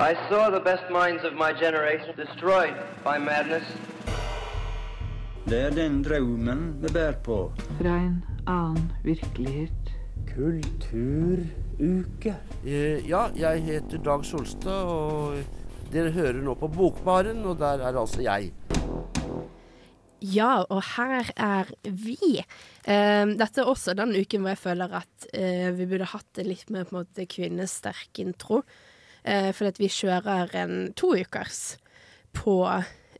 I saw the best minds of my generation destroyed by madness. Det er den drømmen vi bærer på. Fra en annen virkelighet. Kulturuke. Eh, ja, jeg heter Dag Solstad, og dere hører nå på Bokbaren, og der er altså jeg. Ja, og her er vi. Eh, dette er også den uken hvor jeg føler at eh, vi burde hatt det litt mer på en måte kvinnesterk intro. Eh, at vi kjører en toukers på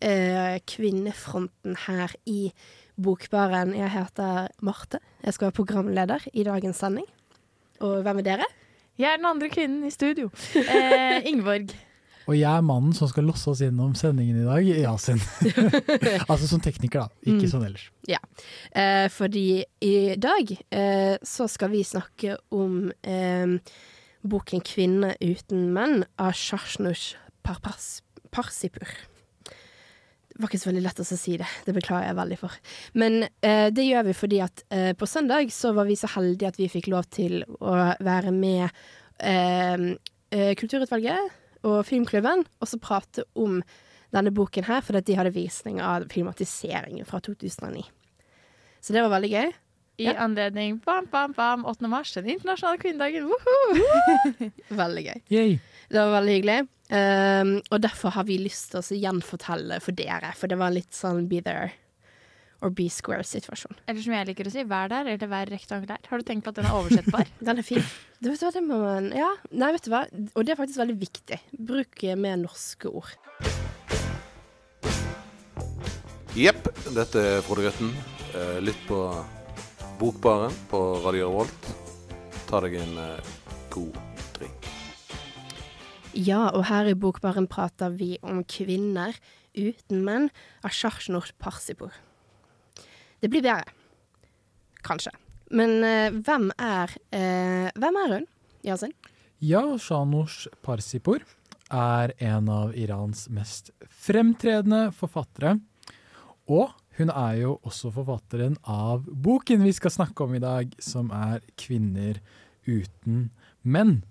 eh, kvinnefronten her i Bokbaren. Jeg heter Marte. Jeg skal være programleder i dagens sending. Og hvem er dere? Jeg er den andre kvinnen i studio. Eh, Ingeborg. Og jeg er mannen som skal losse oss gjennom sendingen i dag, Yasin. altså som tekniker, da. Ikke Mm. sånn ellers. Eh, fordi i dag eh, så skal vi snakke om eh, boken 'Kvinne uten menn' av Shashnush Parsipur. Det var ikke så veldig lett å si det, det beklager jeg veldig for. Men eh, det gjør vi fordi at eh, på søndag så var vi så heldige at vi fikk lov til å være med eh, eh, Kulturutvalget og Filmklubben, og så prate om denne boken her, fordi de hadde visning av filmatiseringen fra 2009. Så det var veldig gøy. I Ja. anledning bam, bam, bam, 8. mars, den internasjonale kvinnedagen. Woohoo! Veldig gøy. Yay. Det var veldig hyggelig. Um, og derfor har vi lyst til å gjenfortelle for dere, for det var litt sånn be there or be square-situasjon. Eller som jeg liker å si, vær der eller vær rektangulær. Har du tenkt på at den er oversettbar? Den er fin. Du vet hva, det må man Ja, nei, vet du hva. Og det er faktisk veldig viktig. Bruk mer norske ord. Jepp, dette er Frode Grøtten. Eh, Lytt på Bokbaren på Radio Revolt. Ta deg en eh, god drink. Ja, og her i Bokbaren prater vi om kvinner uten menn av Sjarsnor Parsipor. Det blir bedre. Kanskje. Men eh, hvem er eh, Hvem er hun, Yasin? Ja, Shanosh Parsipor er en av Irans mest fremtredende forfattere. Og hun er jo også forfatteren av boken vi skal snakke om i dag, som er 'Kvinner uten menn'.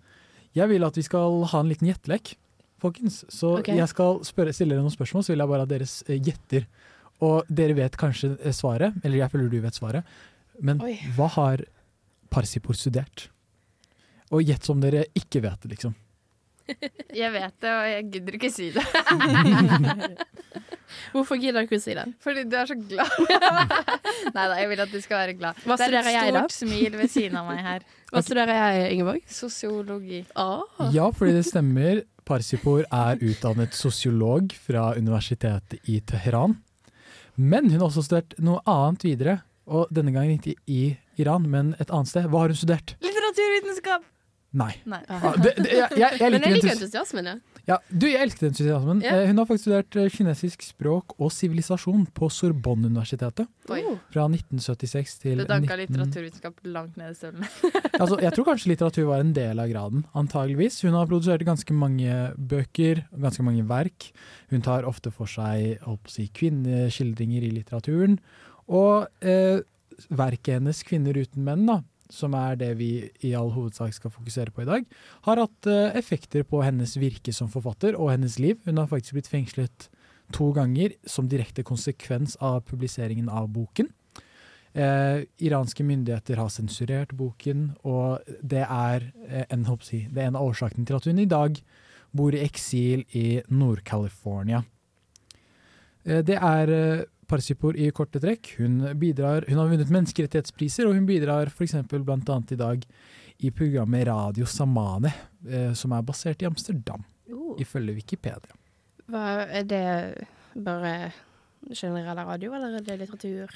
Jeg vil at vi skal ha en liten gjettelek, folkens. Så okay. jeg skal spørre, stille dere noen spørsmål, så vil jeg bare at dere eh, gjetter. Og dere vet kanskje eh, svaret, eller jeg føler du vet svaret. Men Oi. hva har Parsipor studert? Og gjett som dere ikke vet det, liksom. Jeg vet det, og jeg gidder ikke si det. Hvorfor gidder du ikke å si det? Fordi du er så glad. Nei da, jeg vil at du skal være glad. Hva det er et stort stort smil ved siden av meg her. Hva studerer jeg, Ingeborg? Sosiologi. Ah. Ja, fordi det stemmer. Parsipor er utdannet sosiolog fra universitetet i Teheran. Men hun har også studert noe annet videre. Og denne gangen ikke i Iran, men et annet sted. Hva har hun studert? Litteraturvitenskap! Nei. Nei. Ah, det, det, jeg, jeg, jeg Men jeg liker entusiasmen, ja. ja, du, jeg elsket entusiasmen. Ja. Eh, Hun har faktisk studert eh, kinesisk språk og sivilisasjon på Sorbonne-universitetet. Fra 1976 til Det danka 19... litteraturvitenskap langt ned i støvlene. Altså, jeg tror kanskje litteratur var en del av graden, antageligvis. Hun har produsert ganske mange bøker, ganske mange verk. Hun tar ofte for seg si, kvinneskildringer i litteraturen. Og eh, verket hennes 'Kvinner uten menn', da, som er det vi i all hovedsak skal fokusere på i dag, har hatt eh, effekter på hennes virke som forfatter og hennes liv. Hun har faktisk blitt fengslet to ganger som direkte konsekvens av publiseringen av boken. Eh, iranske myndigheter har sensurert boken, og det er, eh, en, si, det er en av årsakene til at hun i dag bor i eksil i Nord-California. Eh, det er Parsipur i korte trekk. Hun, bidrar, hun har vunnet menneskerettighetspriser, og hun bidrar f.eks. annet i dag i programmet Radio Samane, eh, som er basert i Amsterdam, Uh. ifølge Wikipedia. Hva, er det bare generell radio, eller er det litteratur?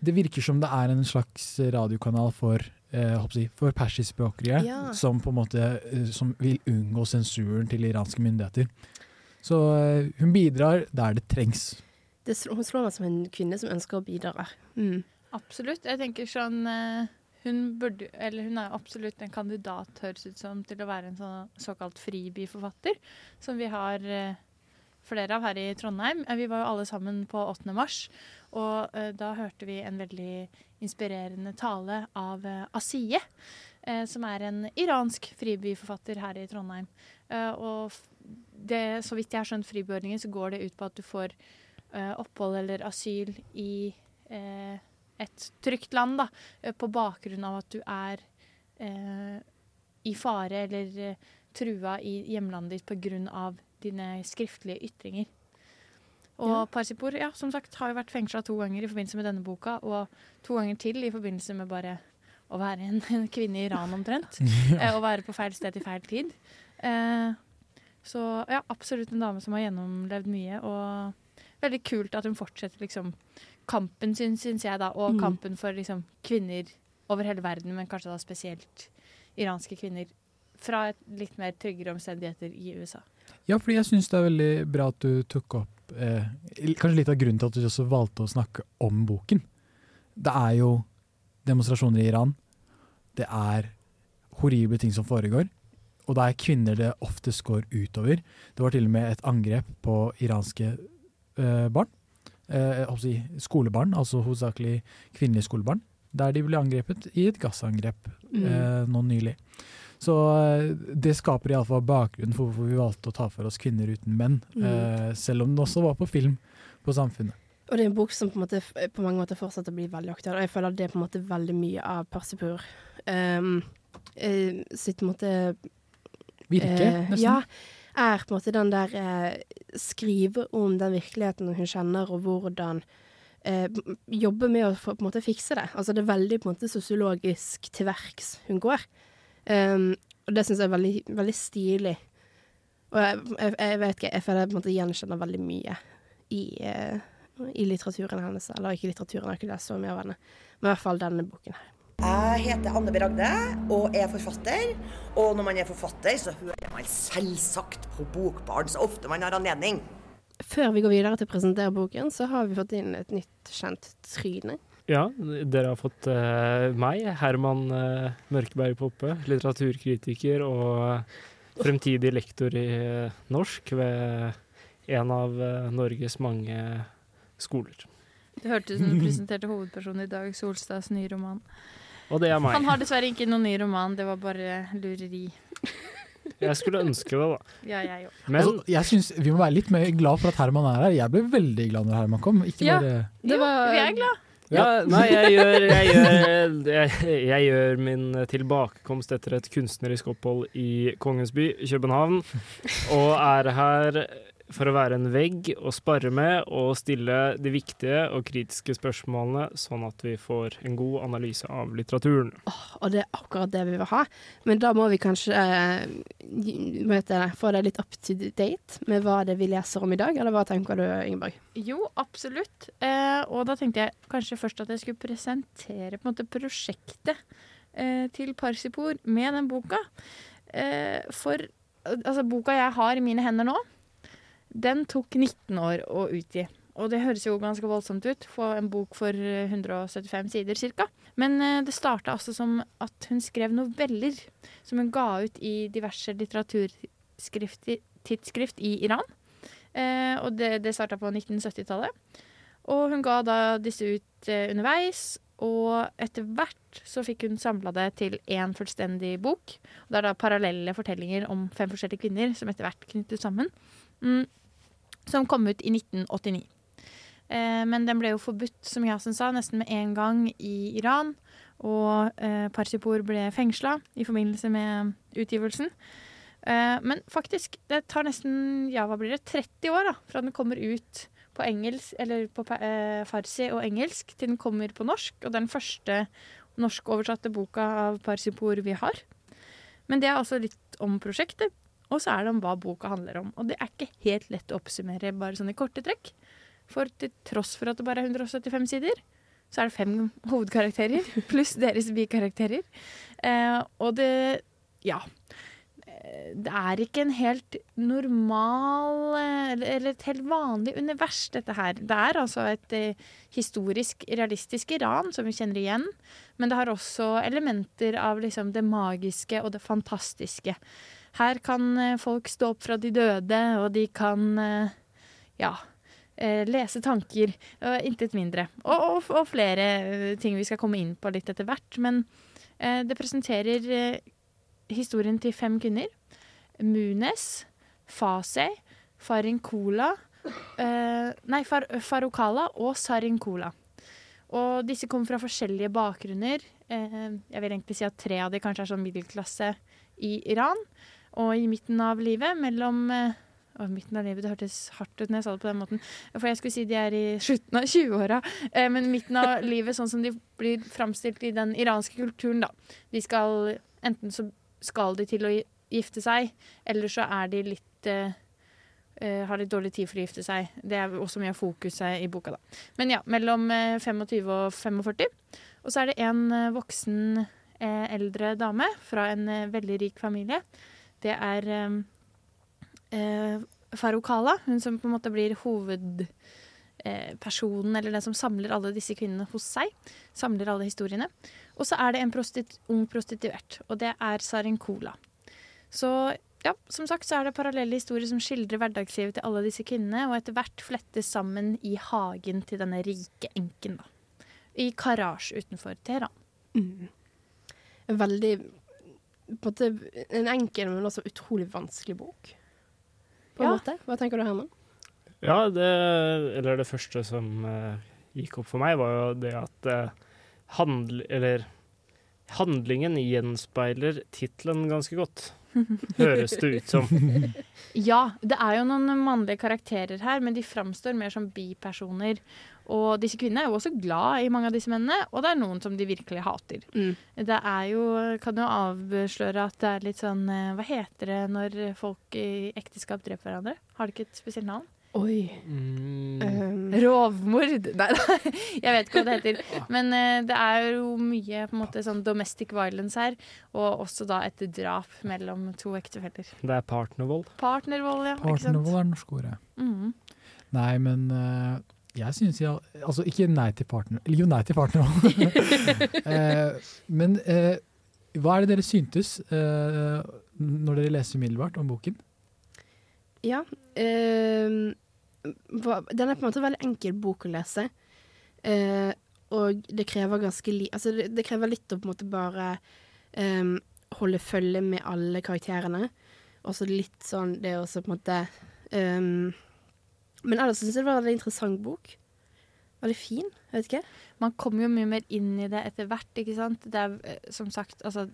Det virker som det er en slags radiokanal for, eh, jeg, for persiskspråklige, Ja. som på en måte eh, som vil unngå sensuren til iranske myndigheter. Så eh, hun bidrar der det trengs. Det, hun slår meg som en kvinne som ønsker å bidra. Mm. Absolutt. Jeg tenker sånn eh, hun, burde, hun er absolutt en kandidat, høres ut som, til å være en sånn, såkalt fribyforfatter, som vi har eh, flere av her i Trondheim. Eh, Vi var jo alle sammen på 8. mars, og da hørte vi en veldig inspirerende tale av Asiye. som er en iransk fribyforfatter her i Trondheim. Og det, så vidt jeg har skjønt fribyordningen, så går det ut på at du får opphold eller asyl i eh, et trygt land, da, eh, på bakgrunn av at du er eh, i fare eller eh, trua i hjemlandet ditt pga. dine skriftlige ytringer. Og Ja. Parsipor ja, som sagt, har jo vært fengsla to ganger i forbindelse med denne boka, og to ganger til i forbindelse med bare å være en, en kvinne i Iran omtrent. ja. Å være på feil sted til feil tid. Eh, så ja, absolutt en dame som har gjennomlevd mye, og veldig kult at hun fortsetter liksom kampen sin, syns jeg, da, og Mm. kampen for liksom kvinner over hele verden, men kanskje da spesielt iranske kvinner fra et litt mer tryggere omstendigheter i USA. Ja, fordi jeg syns det er veldig bra at du tok opp eh, Kanskje litt av grunnen til at du også valgte å snakke om boken. Det er jo demonstrasjoner i Iran. Det er horrible ting som foregår. Og det er kvinner det oftest går utover. Det var til og med et angrep på iranske barn. Eh, jeg å si skolebarn, altså hovedsakelig kvinnelige skolebarn. Der de ble angrepet i et gassangrep Mm. eh, nå nylig. Så eh, det skaper iallfall bakgrunnen for hvorfor vi valgte å ta for oss kvinner uten menn. Mm. Eh, selv om den også var på film på Samfunnet. Og det er en bok som på, måte, på mange måter fortsetter å bli veldig aktuell. Og jeg føler det er på en måte veldig mye av Persipur um, eh, sitt på en måte Virke, eh, nesten. Ja, er på en måte den der eh, Skrive om den virkeligheten hun kjenner, og hvordan eh, jobbe med å på en måte fikse det. Altså det er veldig på en måte sosiologisk til verks hun går. Um, og det syns jeg er veldig, veldig stilig. Og jeg, jeg, jeg vet ikke, jeg føler jeg på en måte gjenkjenner veldig mye i, eh, i litteraturen hennes. Eller ikke litteraturen, jeg har ikke lest så mye av henne, men i hvert fall denne boken her. Jeg heter Anne B. Ragde og er forfatter. Og når man er forfatter, så hører man selvsagt på Bokbarn så ofte man har anledning. Før vi går videre til å presentere boken, så har vi fått inn et nytt kjent tryne. Ja, dere har fått uh, meg, Herman uh, Mørkeberg Poppe, litteraturkritiker og fremtidig lektor i uh, norsk ved en av eh, Norges mange skoler. Det hørtes ut som du presenterte hovedpersonen i Dag Solstads nye roman. Og det er meg. Han har dessverre ikke noen ny roman, det var bare lureri. Jeg skulle ønske det, da. Ja, jeg òg. Men altså, jeg synes Vi må være litt mer glad for at Herman er her. Jeg ble veldig glad når Herman kom. Ikke Ja. bare Det var, Vi er glad. Ja, nei, jeg gjør, jeg, gjør, jeg, jeg gjør min tilbakekomst etter et kunstnerisk opphold i Kongens by, København, og er her for å være en vegg å spare med og stille de viktige og kritiske spørsmålene, sånn at vi får en god analyse av litteraturen. Og det er akkurat det vi vil ha. Men da må vi kanskje eh, det, få det litt up to date med hva det vi leser om i dag. Eller hva tenker du, Ingeborg? Jo, absolutt. Eh, og da tenkte jeg kanskje først at jeg skulle presentere på en måte prosjektet eh, til Parsipor med den boka. Eh, for eh, altså, boka jeg har i mine hender nå, den tok 19 år å utgi. Og det høres jo ganske voldsomt ut, få en bok for eh, 175 sider ca. Men eh, det starta altså som at hun skrev noveller som hun ga ut i diverse litteraturtidsskrift i Iran. Eh, og det, det starta på 1970-tallet. Og hun ga da disse ut eh, underveis, og etter hvert så fikk hun samla det til én fullstendig bok. Og det er da parallelle fortellinger om fem forskjellige kvinner som etter hvert knyttet sammen. Mm, som kom ut i 1989. Eh, men den ble jo forbudt, som Yasin sa, nesten med en gang i Iran. Og eh, Parsipor ble fengsla i forbindelse med utgivelsen. Eh, men faktisk, det tar nesten ja, hva blir det, 30 år da, fra den kommer ut på engelsk, eller på eh, farsi og engelsk, til den kommer på norsk. Og den første norskoversatte boka av Parsipor vi har. Men det er altså litt om prosjektet, og så er det om hva boka handler om. Og det er ikke helt lett å oppsummere bare sånn i korte trekk. For til tross for at det bare er 175 sider, så er det fem hovedkarakterer pluss deres bikarakterer. Eh, og det Ja. Eh, Det er ikke en helt normal eh, Eller eller et helt vanlig univers, dette her. Det er altså et eh, historisk, realistisk Iran som vi kjenner igjen. Men det har også elementer av liksom det magiske og det fantastiske. Her kan eh, folk stå opp fra de døde, og de kan eh, ja, eh, lese tanker. Intet mindre. Og, og, og flere ting vi skal komme inn på litt etter hvert. Men det presenterer historien til fem kvinner. Munes, Fasey, Farinkola Nei, Far Farokala og Sarinkola. Og disse kommer fra forskjellige bakgrunner. Jeg vil egentlig si at tre av de kanskje er sånn middelklasse i Iran. Og i midten av livet, mellom eh, å, midten av livet, Det hørtes hardt ut når jeg sa det på den måten. For jeg skulle si de er i slutten av 20-åra. Eh, men midten av livet, sånn som de blir framstilt i den iranske kulturen, da. De skal Enten så skal de til å gifte seg, eller så er de litt eh, eh, har litt dårlig tid for å gifte seg. Det er også mye av fokuset i boka, da. Men ja, mellom eh, 25 og 45. Og så er det en eh, voksen eh, eldre dame fra en eh, veldig rik familie. Det er eh, eh, Farokala, hun som på en måte blir hovedpersonen, eh, eller den som samler alle disse kvinnene hos seg. Samler alle historiene. Og så er det en prostit ung prostituert, og det er Sarenkola. Så ja, som sagt så er det parallelle historier som skildrer hverdagslivet til alle disse kvinnene, og etter hvert flettes sammen i hagen til denne rike enken, da. I Karasj utenfor Teheran. Mm. Veldig på en, måte, en enkel, men også utrolig vanskelig bok. På en Ja. måte. Hva tenker du, Herman? Ja, det, eller det første som uh, gikk opp for meg, var jo det at uh, handl, eller, handlingen gjenspeiler tittelen ganske godt. Høres det ut som. Ja, det er jo noen mannlige karakterer her, men de framstår mer som bipersoner. Og disse kvinnene er jo også glad i mange av disse mennene, og det er noen som de virkelig hater. Mm. Det er jo, kan jo avsløre at det er litt sånn eh, Hva heter det når folk i ekteskap dreper hverandre? Har det ikke et spesielt navn? Oi. Mm, Um, Rovmord! Nei, nei, jeg vet ikke hva det heter. Men uh, det er jo mye på en måte sånn domestic violence her, og også da et drap mellom to ektefeller. Det er partnervold. Partnervold, ja. Partnervold er norske ordet. Mhm. Nei, men eh, jeg syns jeg Altså, ikke nei til partner... Eller jo, nei til partner. Eh, men eh, hva er det dere syntes eh, når dere leser umiddelbart om boken? Ja. ehm, den er på en måte en veldig enkel bok å lese. Eh, og det krever ganske li... Altså, det, det krever litt å på en måte bare ehm, holde følge med alle karakterene. Og så litt sånn Det også på en måte ehm, Men ellers syns jeg det var en veldig interessant bok. Veldig fin. Jeg vet ikke. Man kommer jo mye mer inn i det etter hvert, ikke sant. Det er eh, som sagt, altså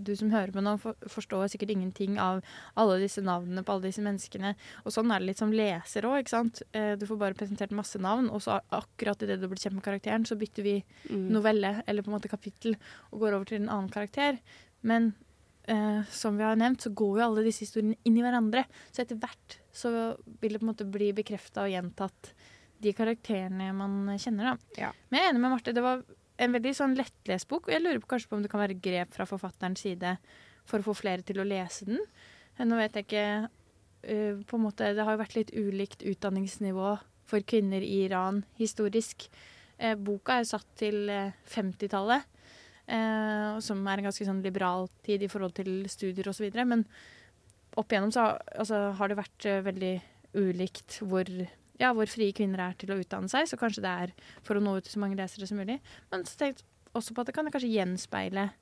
du som hører på nå, forstår sikkert ingenting av alle disse navnene på alle disse menneskene. Og sånn er det litt som leser òg, ikke sant. Eh, Du får bare presentert masse navn, og så akkurat idet du blir kjent med karakteren, så bytter vi Mm. novelle, eller på en måte kapittel, og går over til en annen karakter. Men eh, som vi har nevnt, så går jo alle disse historiene inn i hverandre. Så etter hvert så vil det på en måte bli bekrefta og gjentatt de karakterene man kjenner, da. Ja. Men jeg er enig med Marte. Det var en veldig sånn lettlest bok, og jeg lurer på kanskje på om det kan være grep fra forfatterens side for å få flere til å lese den. Eh, Nå vet jeg ikke uh, på en måte, Det har jo vært litt ulikt utdanningsnivå for kvinner i Iran historisk. Uh, boka er satt til eh, 50-tallet, eh, som er en ganske sånn liberal tid i forhold til studier osv. Men opp igjennom så altså, har det vært eh, veldig ulikt hvor, ja, hvor frie kvinner er til å utdanne seg. Så kanskje det er for å nå ut til så mange lesere som mulig. Men så tenkte jeg også på at det kan kanskje gjenspeile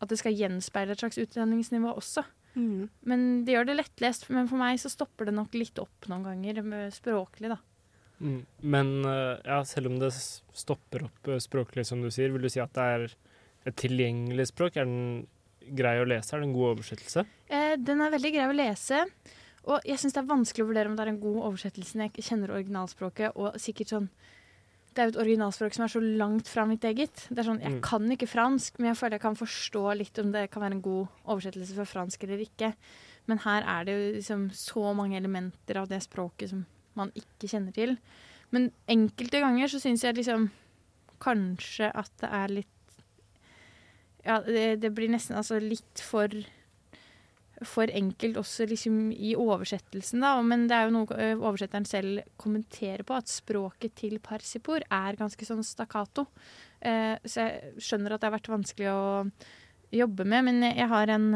At det skal gjenspeile et slags utdanningsnivå også. Mm. Men det gjør det lettlest. Men for meg så stopper det nok litt opp noen ganger, med språklig, da. Mm. Men eh, ja, selv om det stopper opp eh, språklig, som du sier, vil du si at det er et tilgjengelig språk? Er den grei å lese? Er det en god oversettelse? Eh, den er veldig grei å lese. Og jeg syns det er vanskelig å vurdere om det er en god oversettelse når jeg ikke kjenner originalspråket. Og sikkert sånn Det er jo et originalspråk som er så langt fra mitt eget. Det er sånn, Jeg Mm. kan ikke fransk, men jeg føler jeg kan forstå litt om det kan være en god oversettelse fra fransk eller ikke. Men her er det jo liksom så mange elementer av det språket som man ikke kjenner til. Men enkelte ganger så syns jeg liksom kanskje at det er litt Ja, det, det blir nesten altså litt for for enkelt også liksom i oversettelsen, da. Men det er jo noe oversetteren selv kommenterer på, at språket til Parsipor er ganske sånn stakkato. Eh, så jeg skjønner at det har vært vanskelig å jobbe med, men jeg har en,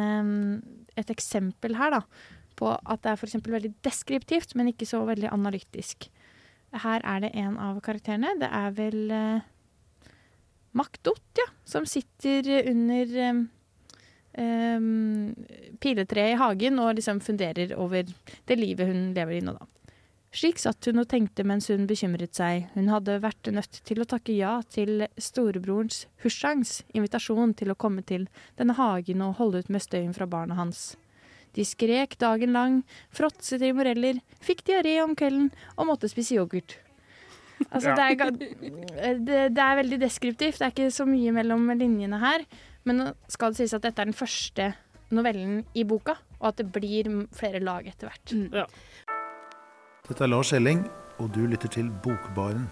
et eksempel her, da. På at det er f.eks. veldig deskriptivt, men ikke så veldig analytisk. Her er det en av karakterene. Det er vel eh, Makdot, ja, som sitter under um, piletreet i hagen og liksom funderer over det livet hun lever i nå, da. Slik satt hun og tenkte mens hun bekymret seg. Hun hadde vært nødt til å takke ja til storebrorens Hushangs invitasjon til å komme til denne hagen og holde ut med støyen fra barna hans. De skrek dagen lang, fråtset i moreller, fikk diaré om kvelden og måtte spise yoghurt. Altså, Ja. det, er, det, det er veldig deskriptivt. Det er ikke så mye mellom linjene her. Men nå skal det sies at dette er den første novellen i boka, og at det blir flere lag etter hvert. Dette er Lars Elling, og du lytter til Bokbaren.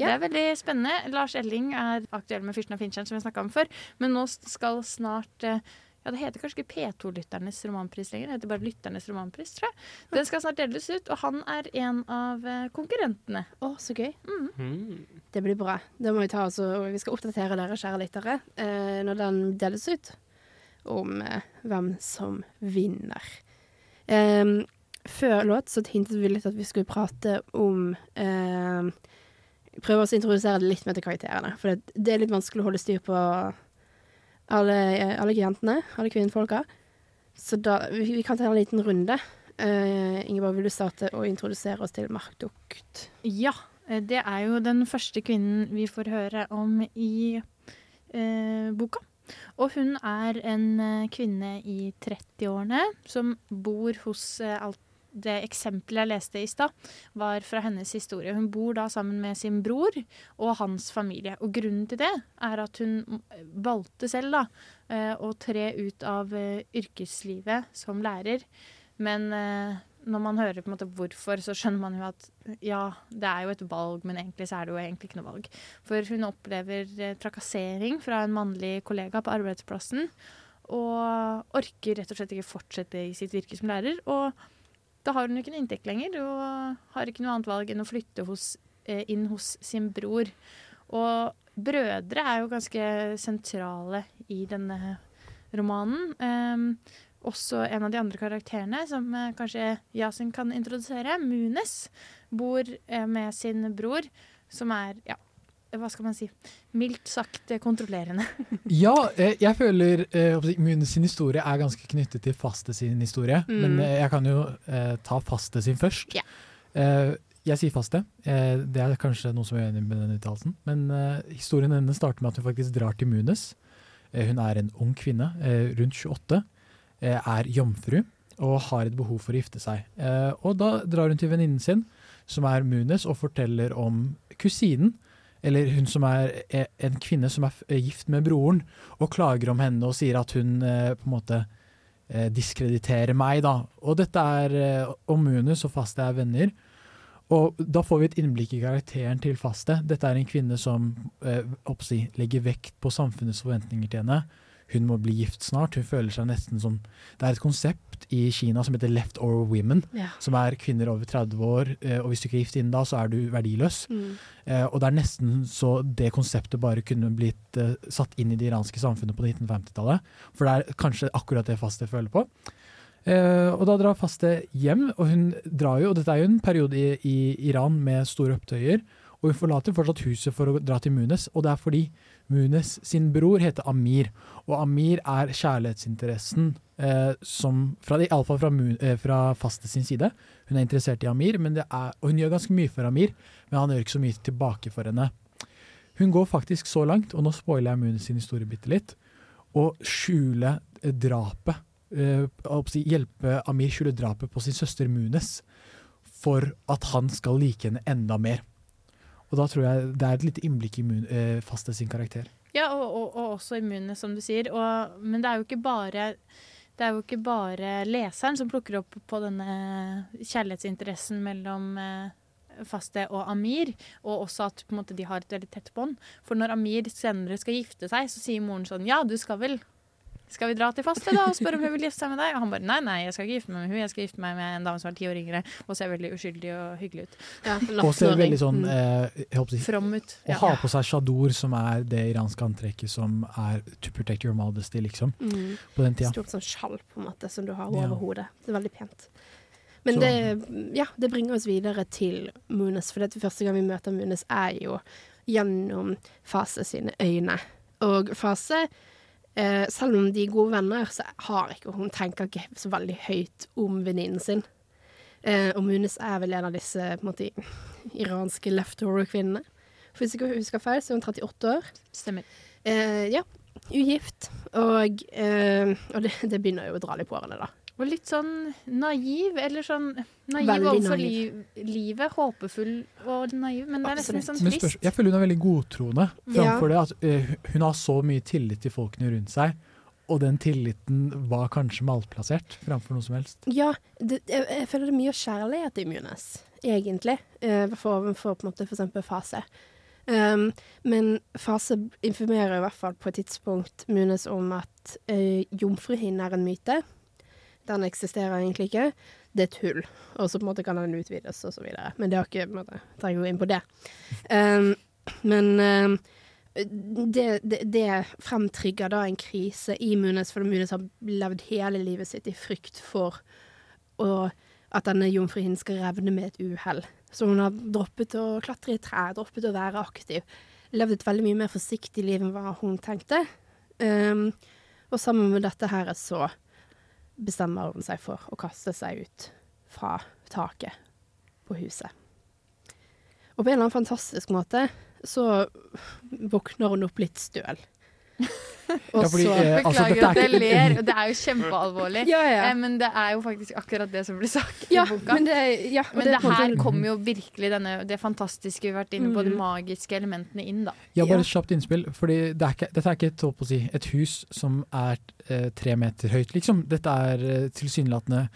Det er veldig spennende. Lars Elling er aktuell med 'Fyrsten av Finnskjern', som vi snakka om før. Men nå skal snart eh, Ja, det heter kanskje ikke P2-lytternes romanpris lenger. Det heter bare Lytternes romanpris, tror jeg. Den skal snart deles ut, og han er en av eh, konkurrentene. Å, så gøy. Mm. Det blir bra. Da må vi ta og Vi skal oppdatere dere, kjære lyttere, eh, når den deles ut, om eh, hvem som vinner. Em, før låt så hintet vi litt at vi skulle prate om em, Prøve å introdusere det litt mer til karakterene. For det, det er litt vanskelig å holde styr på alle, alle jentene, alle kvinnfolka. Så da, vi, vi kan ta en liten runde. Uh, Ingeborg, vil du starte å introdusere oss til Markdukt? Ja, eh, det er jo den første kvinnen vi får høre om i uh, boka. Og hun er en kvinne i 30-årene som bor hos alt det eksempelet jeg leste i stad, var fra hennes historie. Hun bor da sammen med sin bror og hans familie. Og grunnen til det er at hun valgte selv da eh, å tre ut av eh, yrkeslivet som lærer. Men eh, når man hører på en måte hvorfor, så skjønner man jo at ja, det er jo et valg, men egentlig så er det jo egentlig ikke noe valg. For hun opplever trakassering fra en mannlig kollega på arbeidsplassen. Og orker rett og slett ikke fortsette i sitt virke som lærer. Og da har hun jo ikke noe inntekt lenger, og har ikke noe annet valg enn å flytte hos, eh, inn hos sin bror. Og brødre er jo ganske sentrale i denne romanen. Ehm, også en av de andre karakterene, som eh, kanskje Yasin kan introdusere, Munes, bor eh, med sin bror, som er, ja, hva skal man si, mildt sagt kontrollerende. Ja, eh, jeg føler eh, Munes sin historie er ganske knyttet til Faste sin historie. Mm. Men eh, jeg kan jo eh, ta Faste sin først. Yeah. Eh, jeg sier Faste. Eh, det er kanskje noen som er uenig med den uttalelsen. Men historien hennes starter med at hun faktisk drar til Munes. Hun er en ung kvinne, rundt 28, eh, er jomfru og har et behov for å gifte seg. Eh, og da drar hun til venninnen sin, som er Munes, og forteller om kusinen eller hun som er eh, en kvinne som er eh, gift med broren, og klager om henne og sier at hun eh, på en måte diskrediterer meg, da. Og dette er eh, om Munus og Faste er venner. Og da får vi et innblikk i karakteren til Faste. Dette er en kvinne som eh, oppsi, legger vekt på samfunnets forventninger til henne. Hun må bli gift snart. Hun føler seg nesten som Det er et konsept i Kina som heter left over women, Ja. som er kvinner over 30 år. Eh, og hvis du ikke er gift innen da, så er du verdiløs. Mm. Eh, og det er nesten så det konseptet bare kunne blitt eh, satt inn i det iranske samfunnet på 1950-tallet. For det er kanskje akkurat det Faste føler på. Eh, og da drar Faste hjem, og hun drar jo, og dette er jo en periode i, i Iran med store opptøyer, og hun forlater fortsatt huset for å dra til Munes, og det er fordi Munes sin bror heter Amir, og Amir er kjærlighetsinteressen eh, som, fra, i alle fall fra, eh, fra Faste sin side. Hun er interessert i Amir, er, og hun gjør ganske mye for Amir, men han gjør ikke så mye tilbake for henne. Hun går faktisk så langt, og nå spoiler jeg Munes sin historie bitte litt, å skjule eh, drapet. eh, hjelpe Amir skjule drapet på sin søster Munes, for at han skal like henne enda mer. Og da tror jeg det er et lite innblikk i immun, eh, Faste sin karakter. Ja, og, og, og også immune, som du sier. Og, men det er jo ikke bare det er jo ikke bare leseren som plukker opp på denne kjærlighetsinteressen mellom eh, Faste og Amir, og også at måte, de har et veldig tett bånd. For når Amir senere skal gifte seg, så sier moren sånn Ja, du skal vel skal vi dra til Faste da og spørre om hun vil gifte seg med deg? Og han bare nei, nei, jeg skal ikke gifte meg med hun, jeg skal gifte meg med en dame som er ti år yngre og ser veldig uskyldig og hyggelig ut. Og ser veldig sånn eh, jeg From ut. Å ha på seg shador, som er det iranske antrekket som er to protect your modesty, liksom. Mm. På den tida. Stort sånn skjall på en måte som du har Ja. over hodet. Det er veldig pent. Men Så- det, ja, det bringer oss videre til Munes, for det første gang vi møter Munes er jo gjennom Fase sine øyne. Og Fase, eh, selv om de er gode venner, så har ikke hun tenker ikke så veldig høyt om venninnen sin. Eh, og Munes er vel en av disse på en måte, iranske leftover-kvinnene. For hvis jeg ikke husker feil, så er hun 38 år. Stemmer. Eh, ja. Ugift. Og, eh, og det, det begynner jo å dra litt på årene, da. Og litt sånn naiv, eller sånn naiv Veldig overfor naiv. liv, livet. Håpefull og naiv, men det er nesten sånn trist. jeg føler hun er veldig godtroende. Framfor det at uh, hun har så mye tillit til folkene rundt seg, og den tilliten var kanskje malplassert framfor noe som helst. Ja, det, jeg, jeg føler det er mye kjærlighet i Munes, egentlig. Uh, For, for på en måte for eksempel Fase. Um, men Fase informerer i hvert fall på et tidspunkt Munes om at uh, jomfruhinnen er en myte. Den eksisterer egentlig ikke. Det er tull. Og så på en måte kan den utvides og så videre. Men det har ikke, på en måte, trenger ikke gå inn på det. Um, men um, det, det, det fremtrigger da en krise i Munes, for Munes har levd hele livet sitt i frykt for å, at denne jomfruhinnen skal revne med et uhell. Så hun har droppet å klatre i trær, droppet å være aktiv. Levd et veldig mye mer forsiktig liv enn hva hun tenkte. Um, og sammen med dette her så bestemmer hun seg for å kaste seg ut fra taket på huset. Og på en eller annen fantastisk måte så våkner hun opp litt støl. Og Ja, fordi, så- eh, altså, Beklager er at jeg ikke- ler, og det er jo kjempealvorlig. Ja, ja. Eh, Men det er jo faktisk akkurat det som blir sagt Ja, i boka. men det- ja, men det det, er her kommer jo virkelig denne, det fantastiske vi har vært inne på, de Mm. magiske elementene inn, da. Ja, bare et kjapt innspill. for det dette er ikke et, å si, et hus som er eh, tre meter høyt, liksom. Dette er eh, tilsynelatende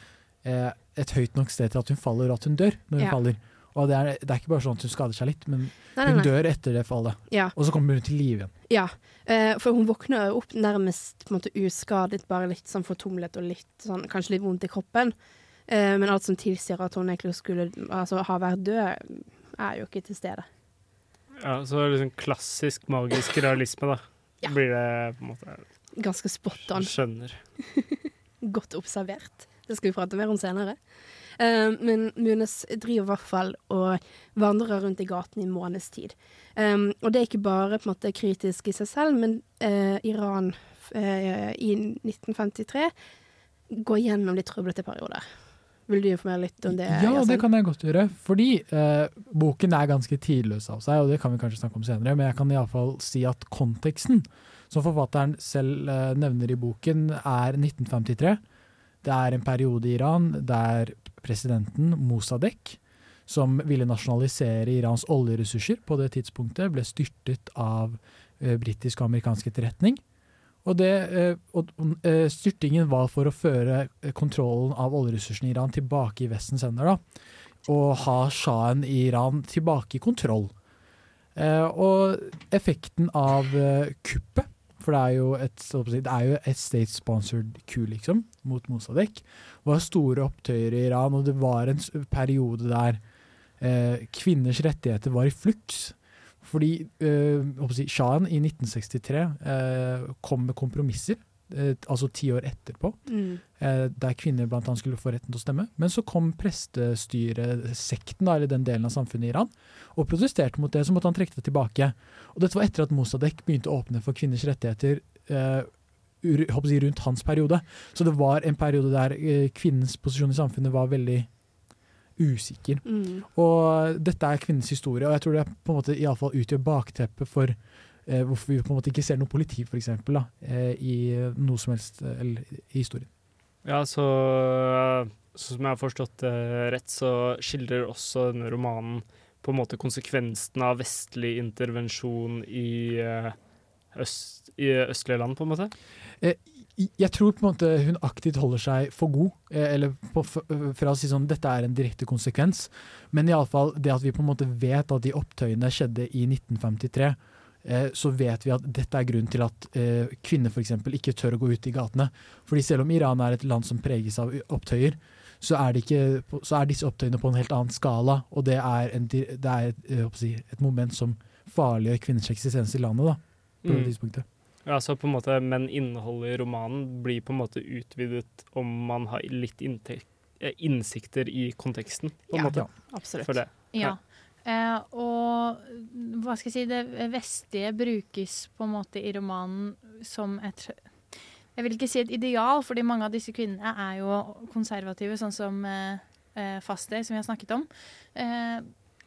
eh, et høyt nok sted til at hun faller, og at hun dør når hun Ja. faller. Og det er, det er ikke bare sånn at hun skader seg litt, men Nei, nei, hun nei. dør etter det fallet. Ja. Og så kommer hun til live igjen. Ja, eh, for hun våkner opp nærmest på en måte uskadet, bare litt sånn fortumlet og litt sånn, kanskje litt vondt i kroppen. Eh, men alt som tilsier at hun egentlig skulle altså, ha vært død, er jo ikke til stede. Ja, så liksom klassisk magisk realisme, da. Ja. Blir det på en måte Ganske spot on. Skjønner. Godt observert. Det skal vi prate mer om senere. Eh, men Munes driver i hvert fall og vandrer rundt i gaten i måneds tid. Um, og det er ikke bare på en måte kritisk i seg selv, men uh, Iran uh, i 1953 går gjennom litt trøblete perioder. Vil du informere litt om det? Ja, det kan jeg godt gjøre. Fordi uh, boken er ganske tidløs av seg, og det kan vi kanskje snakke om senere, men jeg kan iallfall si at konteksten, som forfatteren selv nevner i boken, er 1953. Det er en periode i Iran der presidenten Mossadegh, som ville nasjonalisere Irans oljeressurser på det tidspunktet, ble styrtet av eh, britisk og amerikansk etterretning. Og, det, eh, og eh, Styrtingen var for å føre eh, kontrollen av oljeressursene i Iran tilbake i Vestens hender. Og ha sjahen i Iran tilbake i kontroll. Eh, og effekten av kuppet, for det er jo et, det et state-sponsored ku, liksom, mot Mossadegh, var store opptøyer i Iran, og det var en periode der eh, kvinners rettigheter var i fluks. Fordi eh, Shahen i 1963 eh, kom med kompromisser, altså ti år etterpå, Mm. eh, der kvinner annet skulle få retten til å stemme. Men så kom prestestyresekten, eller den delen av samfunnet i Iran, og protesterte mot det, så måtte han trekke det tilbake. Og dette var etter at Mossadegh begynte å åpne for kvinners rettigheter eh, rundt hans periode. Så det var en periode der eh, kvinnens posisjon i samfunnet var veldig usikker. Mm. Og dette er kvinnens historie, og jeg tror det på en måte i alle fall utgjør bakteppet for eh, hvorfor vi på en måte ikke ser noe politi, eksempel, eh, i noe som helst eh, eller i historien. Ja, så som jeg har forstått det rett, så skildrer også denne romanen på en måte konsekvensene av vestlig intervensjon i, eh, øst, i østlige land, på en måte. Eh, jeg tror på en måte hun aktivt holder seg for god, eh, eller på, fra å si sånn dette er en direkte konsekvens. Men iallfall det at vi på en måte vet at de opptøyene skjedde i 1953, eh, så vet vi at dette er grunnen til at eh, kvinner f.eks. ikke tør å gå ut i gatene. Fordi selv om Iran er et land som preges av opptøyer, så er, det ikke, så er disse opptøyene på en helt annen skala. Og det er, en, det er et, eh, si, et moment som farliggjør kvinners eksistens i landet. da, på det Mm. tidspunktet. Ja, så på en måte, Men innholdet i romanen blir på en måte utvidet om man har litt inntek- eh, innsikter i konteksten, på en Ja, måte. absolutt. For det. Ja. Eh, og hva skal jeg si, det vestlige brukes på en måte i romanen som et Jeg vil ikke si et ideal, fordi mange av disse kvinnene er jo konservative, sånn som eh, eh, Faster, som vi har snakket om. Eh,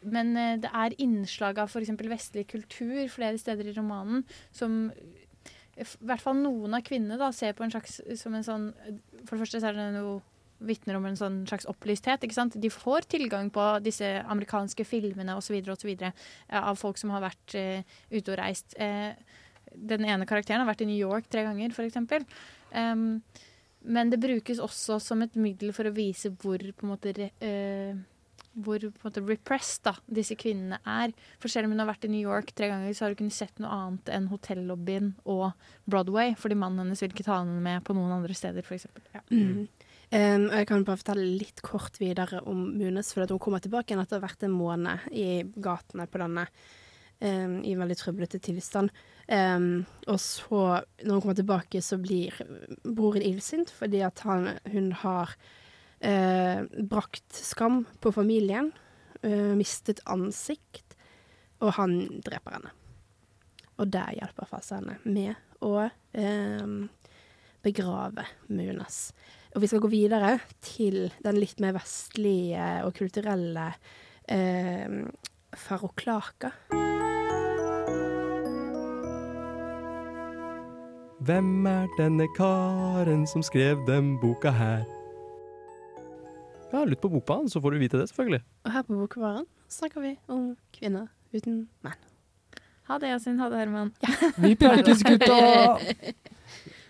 men eh, det er innslag av f.eks. vestlig kultur flere steder i romanen som i hvert fall noen av kvinnene da, ser på en slags som en sånn For det første så er det noe vitner om en sånn slags opplysthet. ikke sant? De får tilgang på disse amerikanske filmene osv. osv. av folk som har vært uh, ute og reist. Uh, den ene karakteren har vært i New York tre ganger, f.eks. Um, men det brukes også som et middel for å vise hvor på en måte eh, hvor på en måte repressed da, disse kvinnene er. For selv om hun har vært i New York tre ganger, så har hun kunnet sett noe annet enn hotellobbyen og Broadway, fordi mannen hennes vil ikke ta henne med på noen andre steder, f.eks. Ja. Mm. Um, og jeg kan bare fortelle litt kort videre om Munes, for hun kommer tilbake igjen etter å ha vært en måned i gatene på denne um, i veldig trøblete tilstand. Um, og så, når hun kommer tilbake, så blir broren illsint fordi at han, hun har uh, brakt skam på familien, uh, mistet ansikt, og han dreper henne. Og der hjelper Fasa henne med å begrave Munes. Og vi skal gå videre til den litt mer vestlige og kulturelle eh, Faroklaka. Hvem er denne karen som skrev den boka her? Ja, lytt på Bokbaren, så får du vite det, selvfølgelig. Og her på Bokbaren snakker vi om kvinner uten menn. Ha det, Yasin. Ha det, Herman. Vi prekes, gutta!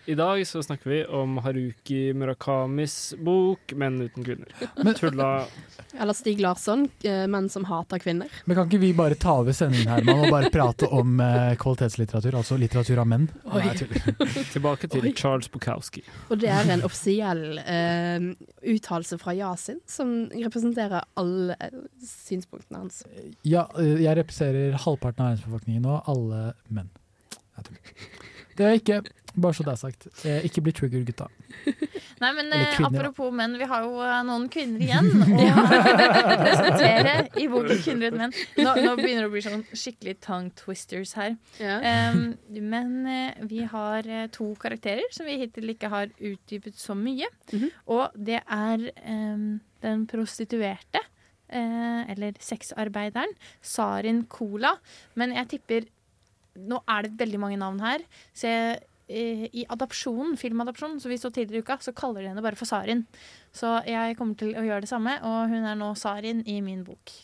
I dag så snakker vi om Haruki Murakamis bok 'Menn uten kvinner'. Tulla Eller Stig Larsson, eh, 'Menn som hater kvinner'. Men kan ikke vi bare ta over sendingen Herman, og bare prate om eh, kvalitetslitteratur, altså litteratur av menn? Nei. Tilbake til Oi. Charles Bukowski. Og det er en offisiell eh, uttalelse fra Yasin, som representerer alle eh, synspunktene hans. Ja, eh, jeg representerer halvparten av verdensbefolkningen og alle menn. Det er jeg ikke. Bare så det er sagt. Eh, Ikke bli trigger, gutta. Nei, men eh, kvinner, apropos menn, vi har jo eh, noen kvinner igjen å presentere i boken 'Kvinner uten menn'. Nå, nå begynner det å bli sånn skikkelig tongue twisters her. Em, men eh, vi har to karakterer som vi hittil ikke har utdypet så mye. Og det er um, den prostituerte, eh, eller sexarbeideren, Sarin Cola. Men jeg tipper Nå er det veldig mange navn her, så jeg i adopsjonen, filmadopsjonen, som vi så tidligere i uka, så kaller de henne bare for Sarin. Så jeg kommer til å gjøre det samme, og hun er nå Sarin i min bok.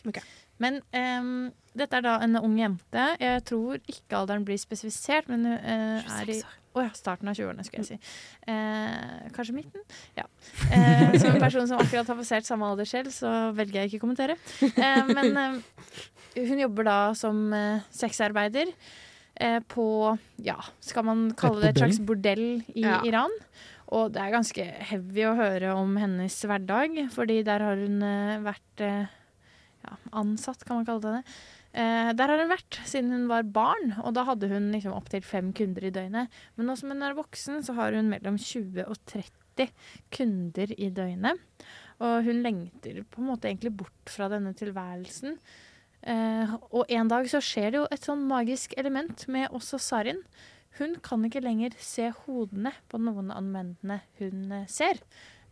Men um, dette er da en ung jente. Jeg tror ikke alderen blir spesifisert, men hun uh, er i Å ja, starten av 20-årene, skulle jeg si. Uh, kanskje midten? Ja. Uh, som en person som akkurat har passert samme alder selv, så velger jeg ikke å kommentere. Eh, men eh, hun jobber da som eh, sexarbeider eh, på Ja, skal man kalle det et slags bordell i Ja. Iran? Og det er ganske heavy å høre om hennes hverdag, fordi der har hun eh, vært eh, ja, ansatt, kan man kalle det det. Eh, der har hun vært siden hun var barn, og da hadde hun liksom opptil fem kunder i døgnet. Men nå som hun er voksen, så har hun mellom 20 og 30 kunder i døgnet. Og hun lengter på en måte egentlig bort fra denne tilværelsen. Eh, og en dag så skjer det jo et sånn magisk element med også Sarin. Hun kan ikke lenger se hodene på noen av mennene hun eh, ser.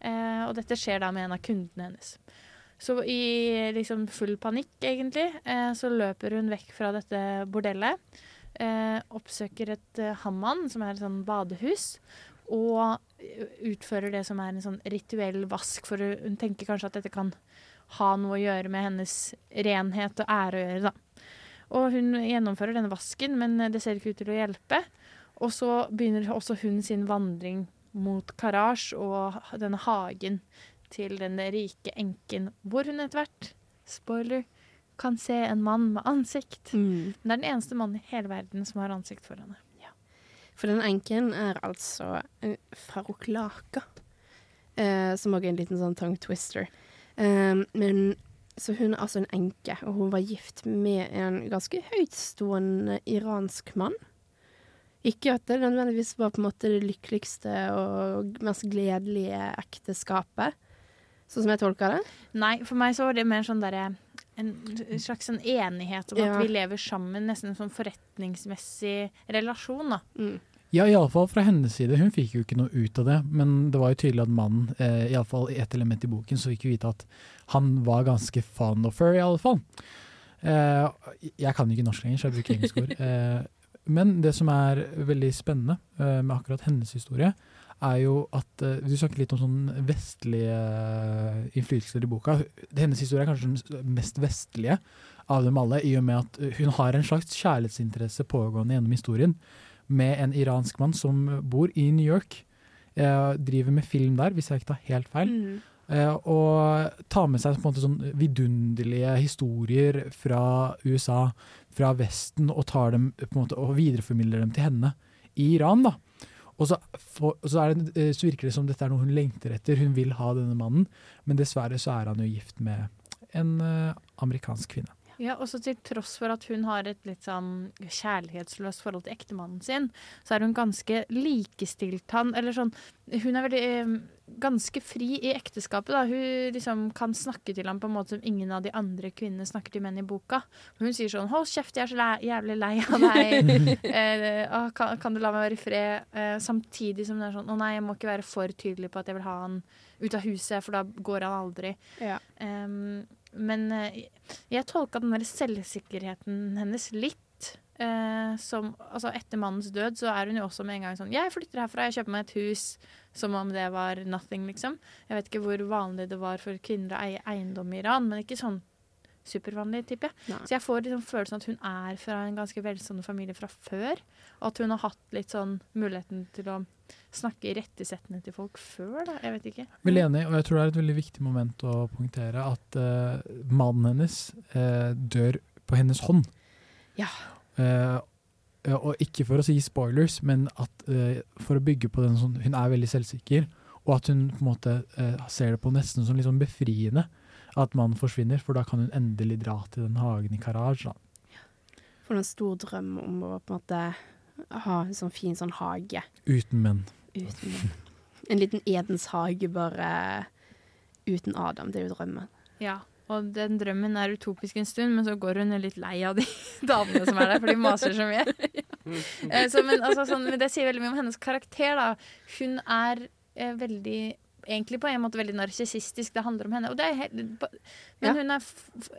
Eh, og dette skjer da med en av kundene hennes. Så i liksom full panikk, egentlig, så løper hun vekk fra dette bordellet. Oppsøker et hamman, som er et sånn badehus, og utfører det som er en sånn rituell vask, for hun tenker kanskje at dette kan ha noe å gjøre med hennes renhet og ære å gjøre, da. Og hun gjennomfører denne vasken, men det ser ikke ut til å hjelpe. Og så begynner også hun sin vandring mot Karasj og denne hagen til den rike enken, hvor hun etter hvert, spoiler, kan se en mann med ansikt. Men det er den eneste mannen i hele verden som har ansikt for henne. For den enken er altså en faroklaka, eh, som også er en liten sånn tongue twister. Um, men så hun er altså en enke, og hun var gift med en ganske høytstående iransk mann. Ikke at det nødvendigvis var på en måte det lykkeligste og mest gledelige ekteskapet, sånn som jeg tolker det. Nei, for meg så var det mer sånn derre en slags en enighet om Ja. at vi lever sammen, nesten en sånn forretningsmessig relasjon, da. Ja, iallfall fra hennes side. Hun fikk jo ikke noe ut av det, men det var jo tydelig at mannen, eh, iallfall i et element i boken, så fikk vi vite at han var ganske fond of her, iallfall. Eh, jeg kan ikke norsk lenger, så jeg bruker engelske ord. Eh, men det som er veldig spennende eh, med akkurat hennes historie, er jo at eh, Du snakket litt om sånn vestlige eh, innflytelser i boka. Hennes historie er kanskje den mest vestlige av dem alle, i og med at hun har en slags kjærlighetsinteresse pågående gjennom historien med en iransk mann som bor i New York. Eh, driver med film der, hvis jeg ikke tar helt feil. Mm. Eh, og tar med seg på en måte sånn vidunderlige historier fra USA, fra Vesten, og, tar dem, på en måte, og videreformidler dem til henne i Iran. da. Og så, for, så, er det, eh, så virker det som dette er noe hun lengter etter. Hun vil ha denne mannen, men dessverre så er han jo gift med en eh, amerikansk kvinne. Ja, også til tross for at hun har et litt sånn kjærlighetsløst forhold til ektemannen sin, så er hun ganske likestilt han, eller sånn Hun er veldig eh, ganske fri i ekteskapet, da. Hun liksom kan snakke til ham på en måte som ingen av de andre kvinnene snakker til menn i boka. Hun sier sånn 'Hold kjeft, jeg er så le jævlig lei av deg'. eh, «Å, kan, 'Kan du la meg være i fred?' Eh, samtidig som det er sånn 'Å nei, jeg må ikke være for tydelig på at jeg vil ha han ut av huset, for da går han aldri'. Ja. Em, men eh, jeg tolka den der selvsikkerheten hennes litt. eh, som, altså Etter mannens død så er hun jo også med en gang sånn 'Jeg flytter herfra, jeg kjøper meg et hus.' Som om det var nothing, liksom. Jeg vet ikke hvor vanlig det var for kvinner å eie eiendom i Iran, men ikke sånn supervanlig, tipper jeg. Så jeg får liksom følelsen at hun er fra en ganske velstående familie fra før. Og at hun har hatt litt sånn muligheten til å snakke irettesettende til folk før, da. Jeg vet ikke. Vel enig, og jeg tror det er et veldig viktig moment å poengtere at uh, mannen hennes uh, dør på hennes hånd. Ja. Uh, og ikke for å si spoilers, men at for å bygge på den sånn Hun er veldig selvsikker, og at hun på en måte ser det på nesten som litt sånn befriende at mannen forsvinner, for da kan hun endelig dra til den hagen i Karaj. Ja. For en stor drøm om å på en måte ha en sånn fin sånn hage. Uten menn. Uten En liten Edens hage bare uten Adam. Det er jo drømmen. Ja, og den drømmen er utopisk en stund, men så går hun litt lei av de damene som er der, for de maser så mye. Eh, så, men, altså, sånn, men det sier veldig mye om hennes karakter. da. Hun er eh, veldig Egentlig på en måte veldig narsissistisk. Det handler om henne. Og det er helt, men Ja. hun er f f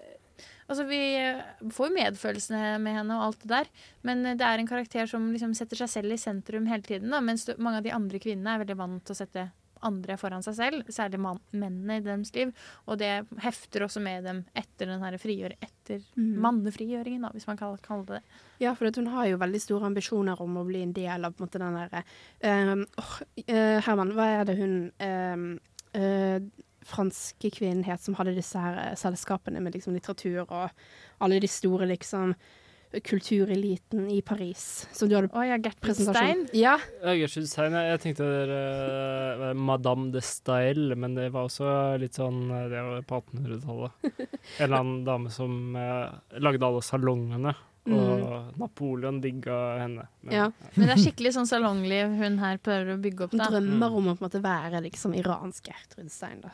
Altså, vi eh, får jo medfølelse med henne og alt det der, men eh, det er en karakter som liksom setter seg selv i sentrum hele tiden, da, mens mange av de andre kvinnene er veldig vant til å sette andre foran seg selv, særlig mennene i deres liv, og det hefter også med dem etter den her frigjør etter mm. mannefrigjøringen, da, hvis man kan kalle det det. Ja, for at hun har jo veldig store ambisjoner om å bli en del av på en måte, den derre ehm, åh, eh, Herman, hva er det hun ehm, eh, franske kvinnen het som hadde disse her eh, selskapene med liksom litteratur og alle de store liksom kultureliten i Paris. Som du hadde Å ja, Gertrud presentasjon. Ja. Gertrud Stein. Jeg, jeg tenkte det var Madame de Style, men det var også litt sånn eh, Det var på 1800-tallet. En eller annen dame som eh, lagde alle salongene, og Napoleon digga henne. Men, Ja. Men det er skikkelig sånn salongliv hun her prøver å bygge opp, Hun da. drømmer om å på en måte være liksom iransk Gertrud Stein. Da.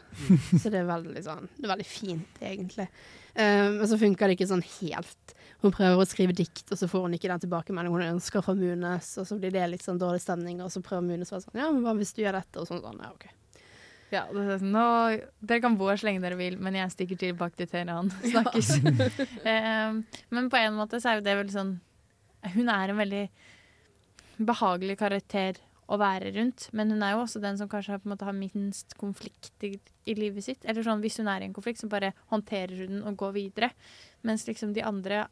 Så det er veldig, sånn, det er veldig fint, egentlig. Eh, men så funker det ikke sånn helt. Hun prøver å skrive dikt, og så får hun ikke den tilbakemeldingen hun ønsker fra Munes, og så blir det litt sånn dårlig stemning, og så prøver Munes å være sånn Ja, men hva hvis du gjør dette? Og sånn sånn. Ja, OK. Ja, det er sånn, nå, dere kan bo her så lenge dere vil, men jeg stikker tilbake til Teheran. Snakkes. Eh, men på en måte så er jo det veldig sånn Hun er en veldig behagelig karakter å være rundt, men hun er jo også den som kanskje på en måte har minst konflikter i livet sitt. Eller sånn, Hvis hun er i en konflikt, så bare håndterer hun den og går videre. Mens liksom de andre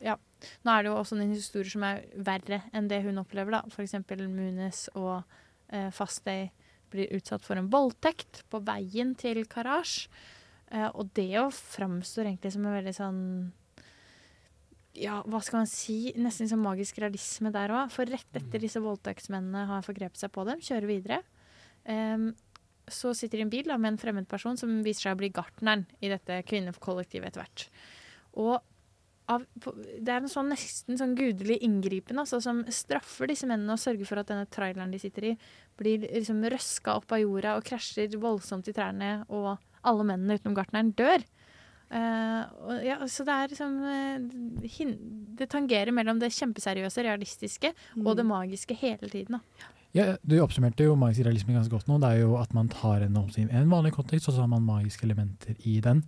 ja, Nå er det jo også en historie som er verre enn det hun opplever. da. F.eks. Munes og eh, Fastay blir utsatt for en voldtekt på veien til Karasj. Uh, og det jo framstår egentlig som en veldig sånn ja, hva skal man si, nesten sånn magisk realisme der òg. For rett etter disse voldtektsmennene har forgrepet seg på dem, kjører videre. Um, så sitter de i en bil da, med en fremmed person som viser seg å bli gartneren i dette kvinnekollektivet etter hvert. Og av, det er en sånn nesten sånn gudelig inngripen altså, som straffer disse mennene og sørger for at denne traileren de sitter i, blir liksom røska opp av jorda og krasjer voldsomt i trærne, og alle mennene utenom gartneren dør. Uh, og, ja, så det er liksom uh, Det tangerer mellom det kjempeseriøse, realistiske og det magiske hele tiden. Da. Ja, du oppsummerte jo magisk realisme ganske godt nå. Det er jo at man tar en, en vanlig kontekst, og så har man magiske elementer i den.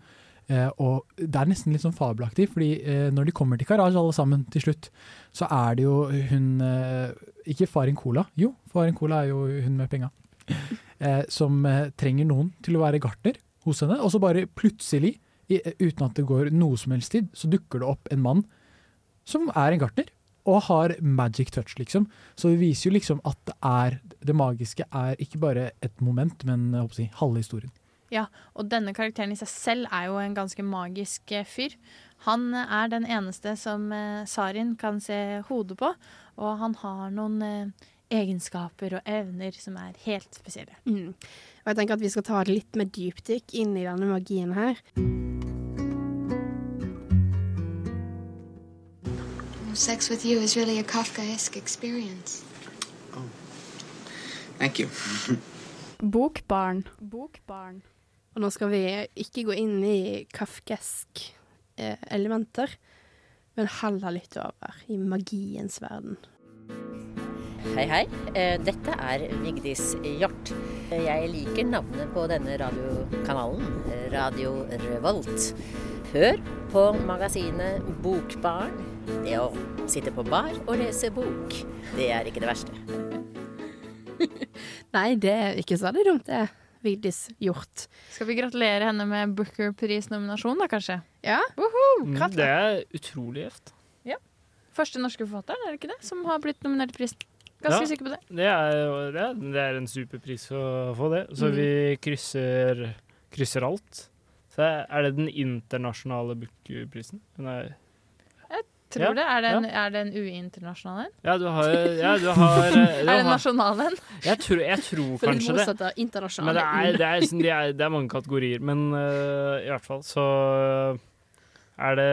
Eh, og det er nesten litt sånn fabelaktig, fordi eh, når de kommer til Karaj alle sammen til slutt, så er det jo hun eh, Ikke Farin Cola, jo, Farin Cola er jo hun med penga. Eh, som trenger noen til å være gartner hos henne, og så bare plutselig, uten at det går noe som helst tid, så dukker det opp en mann som er en gartner. Og har magic touch, liksom. Så det viser jo liksom at det er Det magiske er ikke bare et moment, men jeg håper å si, halve historien. Ja, og denne karakteren i seg selv er jo en ganske magisk eh, fyr. Han eh, er den eneste som eh, Sarin kan se hodet på, og han har noen eh, egenskaper og evner som er helt spesielle. Mm. Og jeg tenker at vi skal ta det litt med dypdykk inn i denne magien her. Sex with you is really a Kafkaesque experience. Thank you. Bokbarn. Bokbarn. Og nå skal vi ikke gå inn i kafkesk eh, elementer, men heller litt over i magiens verden. Hei, hei. Eh, Dette er Vigdis Hjort. Jeg liker navnet på denne radiokanalen, Radio Revolt. Hør på magasinet Bokbarn. Det å sitte på bar og lese bok, det er ikke det verste. Nei, det er ikke så veldig dumt, det. Vigdis Hjort. Skal vi gratulere henne med Booker-prisnominasjon, da, kanskje? Ja. Mm, det er utrolig gjevt. Ja. Første norske forfatteren, er det ikke det? Som har blitt nominert til prisen. Ganske Ja, sikker på det. Det er, det, er, det er en superpris å få det. Så mm. vi krysser, krysser alt. Så er det den internasjonale bookprisen? Hun er Tror Ja, det. Er det en, ja. er det en UI-internasjonal en? Ja, du har, ja, du har eh, du er det en nasjonal en? Jeg tror, jeg tror For det kanskje det. motsatte av internasjonal Men det er det, er, sånn- det, er, det er mange kategorier. Men uh, i hvert fall så er det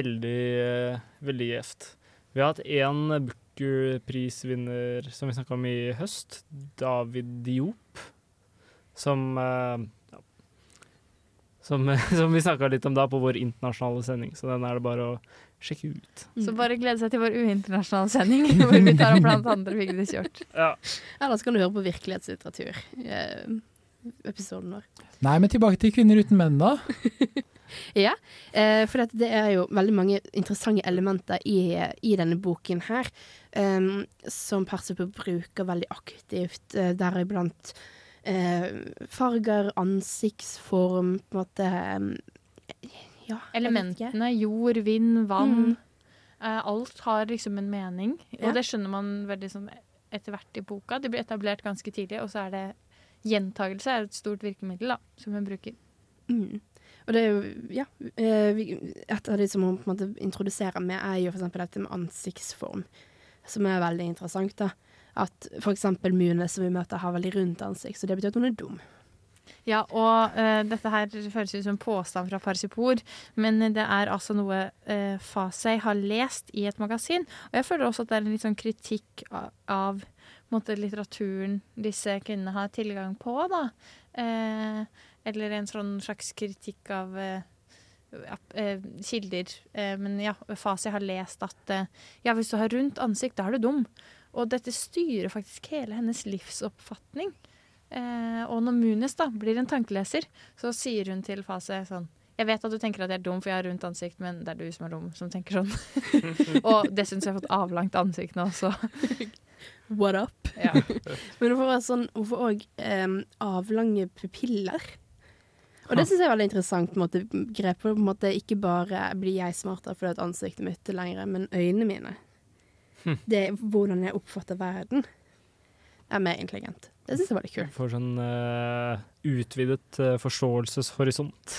veldig, uh, veldig gjevt. Vi har hatt én Booker-prisvinner som vi snakka om i høst, David Diop, som uh, som, som vi snakka litt om da på vår internasjonale sending, så den er det bare å sjekke ut. Så bare glede seg til vår UI-internasjonale sending, hvor vi tar opp blant andre Vigdis Hjort. Ja. Ellers kan du høre på virkelighetslitteratur. eh, episoden vår. Nei, men tilbake til Kvinner uten menn, da. Ja, eh, for det er jo veldig mange interessante elementer i, i denne boken her, em, som Persepo bruker veldig aktivt, uh, deriblant eh, farger, ansiktsform, på en måte em, ja. Elementene, jord, vind, vann. Mm. eh, alt har liksom en mening. Ja. Og det skjønner man veldig sånn etter hvert i boka. Det blir etablert ganske tidlig, og så er det gjentagelse er et stort virkemiddel da, som hun bruker. Mm. Og det er jo, ja eh, Et av de som hun på en måte introduserer med, er jo eksempel dette med ansiktsform, som er veldig interessant. da. At eksempel Mune, som vi møter, har veldig rundt ansikt, så det betyr at hun er dum. Ja, og uh, dette her føles ut som en påstand fra Parsipor, men det er altså noe uh, Fasei har lest i et magasin. Og jeg føler også at det er en litt sånn kritikk av, av måte, litteraturen disse kvinnene har tilgang på, da. Uh, eller en sånn slags kritikk av kilder. Men ja, Fasi har lest at ja, hvis du har rundt ansikt, da er du dum. Og dette styrer faktisk hele hennes livsoppfatning. Eh, og når Munis da blir en tankeleser, så sier hun til Fase sånn Jeg vet at du tenker at jeg er dum, for jeg har rundt ansikt, men det er du som er dum, som tenker sånn. og det syns jeg har fått avlangt ansikt nå, så What up? Ja. Men får også sånn, òg avlange pupiller. Og det syns jeg er veldig interessant måte, grep. På en måte ikke bare blir jeg smartere fordi at ansiktet mitt er lengre, men øynene mine. Hm. Det er hvordan jeg oppfatter verden, er mer intelligent. Det syns jeg var litt kult. For sånn uh, utvidet uh, forståelseshorisont.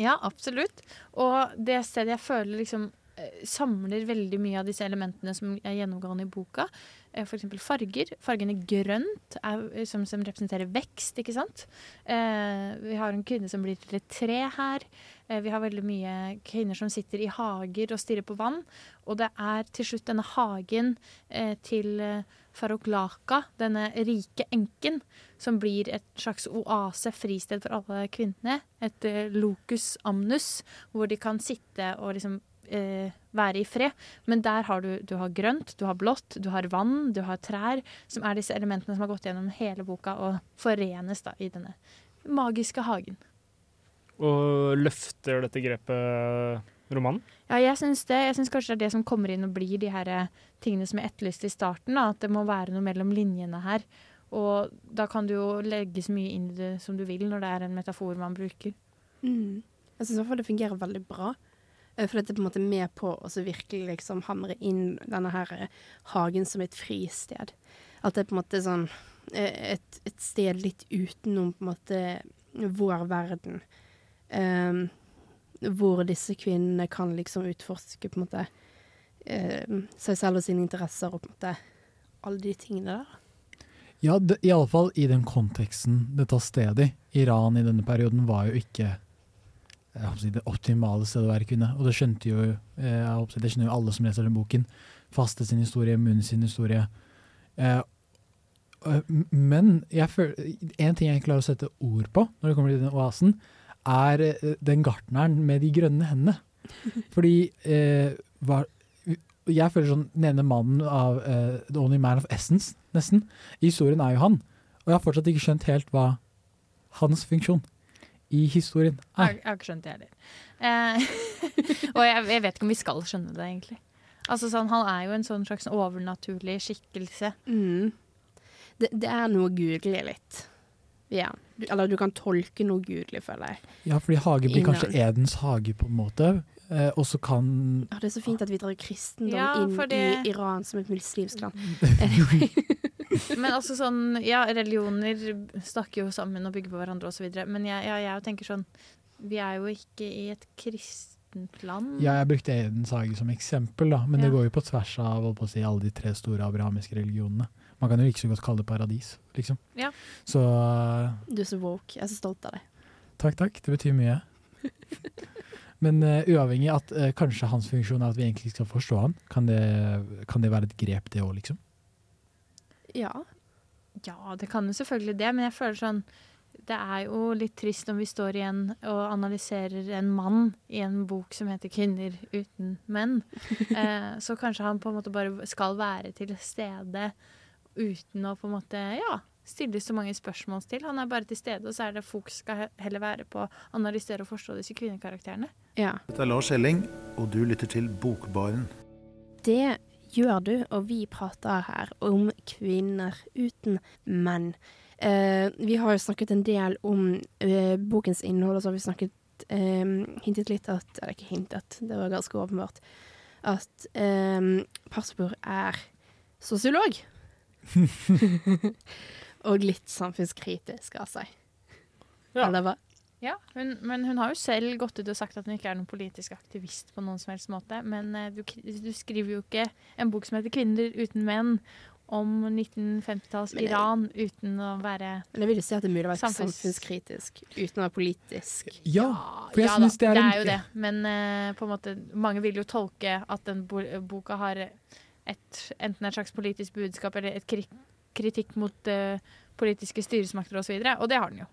Ja, absolutt. Og det stedet jeg føler liksom eh, samler veldig mye av disse elementene som er gjennomgående i boka, eh, eksempel farger. Fargene grønt, er, som, som representerer vekst, ikke sant. Eh, vi har en kvinne som blir til et tre her. Eh, vi har veldig mye kvinner som sitter i hager og stirrer på vann. Og det er til slutt denne hagen eh, til eh, Farouk Laka, denne rike enken, som blir et slags oase, fristed for alle kvinnene. Et eh, locus amnus, hvor de kan sitte og liksom eh, være i fred. Men der har du, du har grønt, du har blått, du har vann, du har trær, som er disse elementene som har gått gjennom hele boka og forenes da i denne magiske hagen. Og løfter dette grepet romanen? Ja, jeg syns det. Jeg syns kanskje det er det som kommer inn og blir de her eh, tingene som jeg etterlyste i starten. Da, at det må være noe mellom linjene her. Og da kan du jo legge så mye inn i det som du vil, når det er en metafor man bruker. Mm. Jeg syns i hvert fall det fungerer veldig bra. Eh, For dette er på en måte med på å virkelig liksom hamre inn denne her eh, hagen som et fristed. At det er på en måte sånn eh, et, et sted litt utenom på en måte vår verden. Um, hvor disse kvinnene kan liksom utforske på en måte eh, seg selv og sine interesser og på en måte alle de tingene der. Ja, iallfall i den konteksten det tar sted i. Iran i denne perioden var jo ikke jeg håper å si, det optimale stedet å være kvinne. Og det skjønte jo, eh, jeg det skjønner jo alle som leser den boken. Faste sin historie, Munn sin historie. Eh, men føler, en ting jeg ikke klarer å sette ord på når det kommer til den oasen, er eh, den gartneren med de grønne hendene. Fordi eh, hva, jeg føler sånn Den ene mannen av uh, The Only Man of Essence, nesten, i historien er jo han. Og jeg har fortsatt ikke skjønt helt hva hans funksjon i historien Jeg, jeg har ikke skjønt det heller. Eh, og jeg, jeg vet ikke om vi skal skjønne det, egentlig. Altså sånn, Han er jo en sånn slags overnaturlig skikkelse. Mm. Det, det er noe gudelig litt. Ja. Du, eller du kan tolke noe gudelig, føler jeg. Ja, fordi hage blir kanskje Edens hage, på en måte. Eh, og så kan Ja, det er så fint at vi drar kristendom Ja, inn det- i Iran som et muslimsk land. Men altså sånn, ja, religioner snakker jo sammen og bygger på hverandre osv. Men jeg, ja, jeg tenker sånn Vi er jo ikke i et kristent land. Ja, jeg brukte Edens hage som eksempel, da, men Ja. det går jo på tvers av på å si, alle de tre store abrahamiske religionene. Man kan jo ikke så godt kalle det paradis, liksom. Ja. Så Du er så woke. Jeg er så stolt av deg. takk, takk. Det betyr mye. Men uh, uavhengig at uh, kanskje hans funksjon er at vi egentlig skal forstå han, kan det, kan det være et grep, det òg, liksom? Ja. Ja, det kan jo selvfølgelig det, men jeg føler sånn Det er jo litt trist om vi står igjen og analyserer en mann i en bok som heter 'Kvinner uten menn'. uh, så kanskje han på en måte bare skal være til stede uten å på en måte ja, stille så mange spørsmål til. Han er bare til stede, og så er det fokus skal he- heller være på å analysere og forstå disse kvinnekarakterene. Ja. Dette er Lars Elling, og du lytter til Bokbaren. Det gjør du, og vi prater her om kvinner uten menn. Eh, vi har jo snakket en del om eh, bokens innhold, og så har vi snakket eh, hintet litt at Eller ikke hintet, det var ganske åpenbart. At eh, Parsbur er sosiolog. og litt samfunnskritisk av seg. Eller hva? Ja, hun, men hun har jo selv gått ut og sagt at hun ikke er noen politisk aktivist på noen som helst måte. Men eh, du, du skriver jo ikke en bok som heter 'Kvinner uten menn' om 1950-talls Men jeg- Iran uten å være Men jeg vil jo si at det er mulig å være Samfunns- samfunnskritisk uten å være politisk. Ja, for jeg ja synes det er en- jo det. Men uh, på en måte, mange vil jo tolke at den bo boka har et, enten et slags politisk budskap eller et kritikk mot uh, politiske styresmakter osv. Og, så videre, og det har den jo.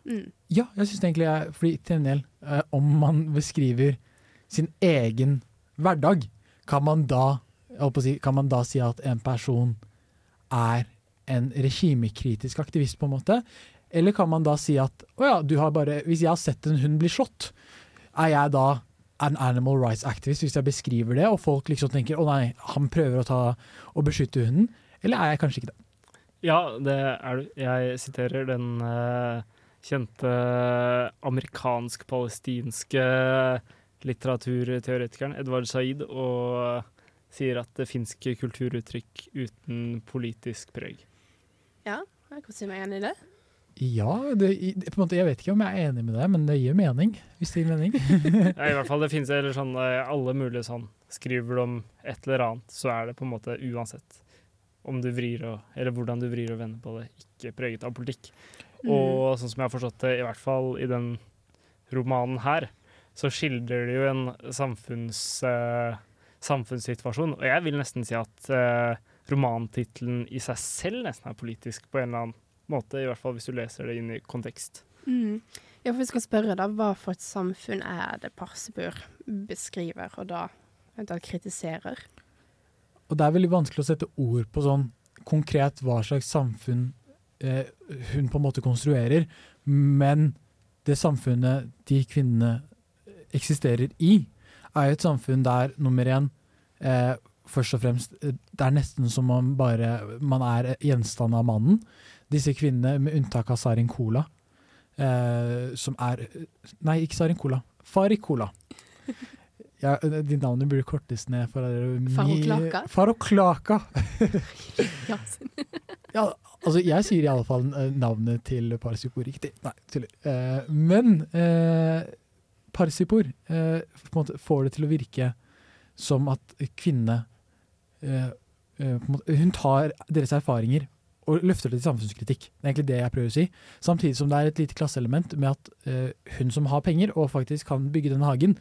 Ja, jeg syns egentlig jeg, fordi til en del, uh, om man beskriver sin egen hverdag, kan man da, jeg å si, kan man da si at en person er en regimekritisk aktivist, på en måte? Eller kan man da si at å ja, du har bare, hvis jeg har sett en hund bli slått, er jeg da en animal rights activist hvis jeg beskriver det, og folk liksom tenker å nei, han prøver å ta å beskytte hunden, eller er jeg kanskje ikke det? Ja, det er du. Jeg siterer den uh, kjente amerikansk-palestinske litteraturteoretikeren Edvard Said og sier at det fins ikke kulturuttrykk uten politisk preg. Ja, jeg kan si meg enig i det. Ja, det, på en måte, jeg vet ikke om jeg er enig med deg, men det gir mening. Hvis det gir mening. Ja, I hvert fall det finnes eller sånn, eh, alle mulige sånn Skriver du om et eller annet, så er det på en måte uansett om du vrir og, eller hvordan du vrir og vender på det, ikke preget av politikk. Mm. Og sånn som jeg har forstått det, i hvert fall i den romanen her, så skildrer det jo en samfunns, eh, samfunnssituasjon. Og jeg vil nesten si at uh, romantittelen i seg selv nesten er politisk på en eller annen måte, i hvert fall hvis du leser det inn i kontekst. Mm. Ja, for vi skal spørre da, hva for et samfunn er det Parsebur beskriver, og da eventuelt kritiserer? Og det er veldig vanskelig å sette ord på sånn konkret hva slags samfunn eh, hun på en måte konstruerer, men det samfunnet de kvinnene eksisterer i, er jo et samfunn der nummer én eh, først og fremst eh, Det er nesten som om bare man er gjenstand av mannen. Disse kvinnene, med unntak av Sarin Cola, eh, som er Nei, ikke Sarin Cola. Farikola. Ja, de navnene burde kortes ned. For Faroklaka? Faroklaka. Ja. ja, altså jeg sier i alle fall eh, navnet til Parsipor riktig. Nei, tuller. Eh, men eh, Parsipor eh, måte får det til å virke som at kvinnene eh, eh, Hun tar deres erfaringer og løfter det til samfunnskritikk. Det er egentlig det jeg prøver å si. Samtidig som det er et lite klasseelement med at uh, hun som har penger og faktisk kan bygge denne hagen,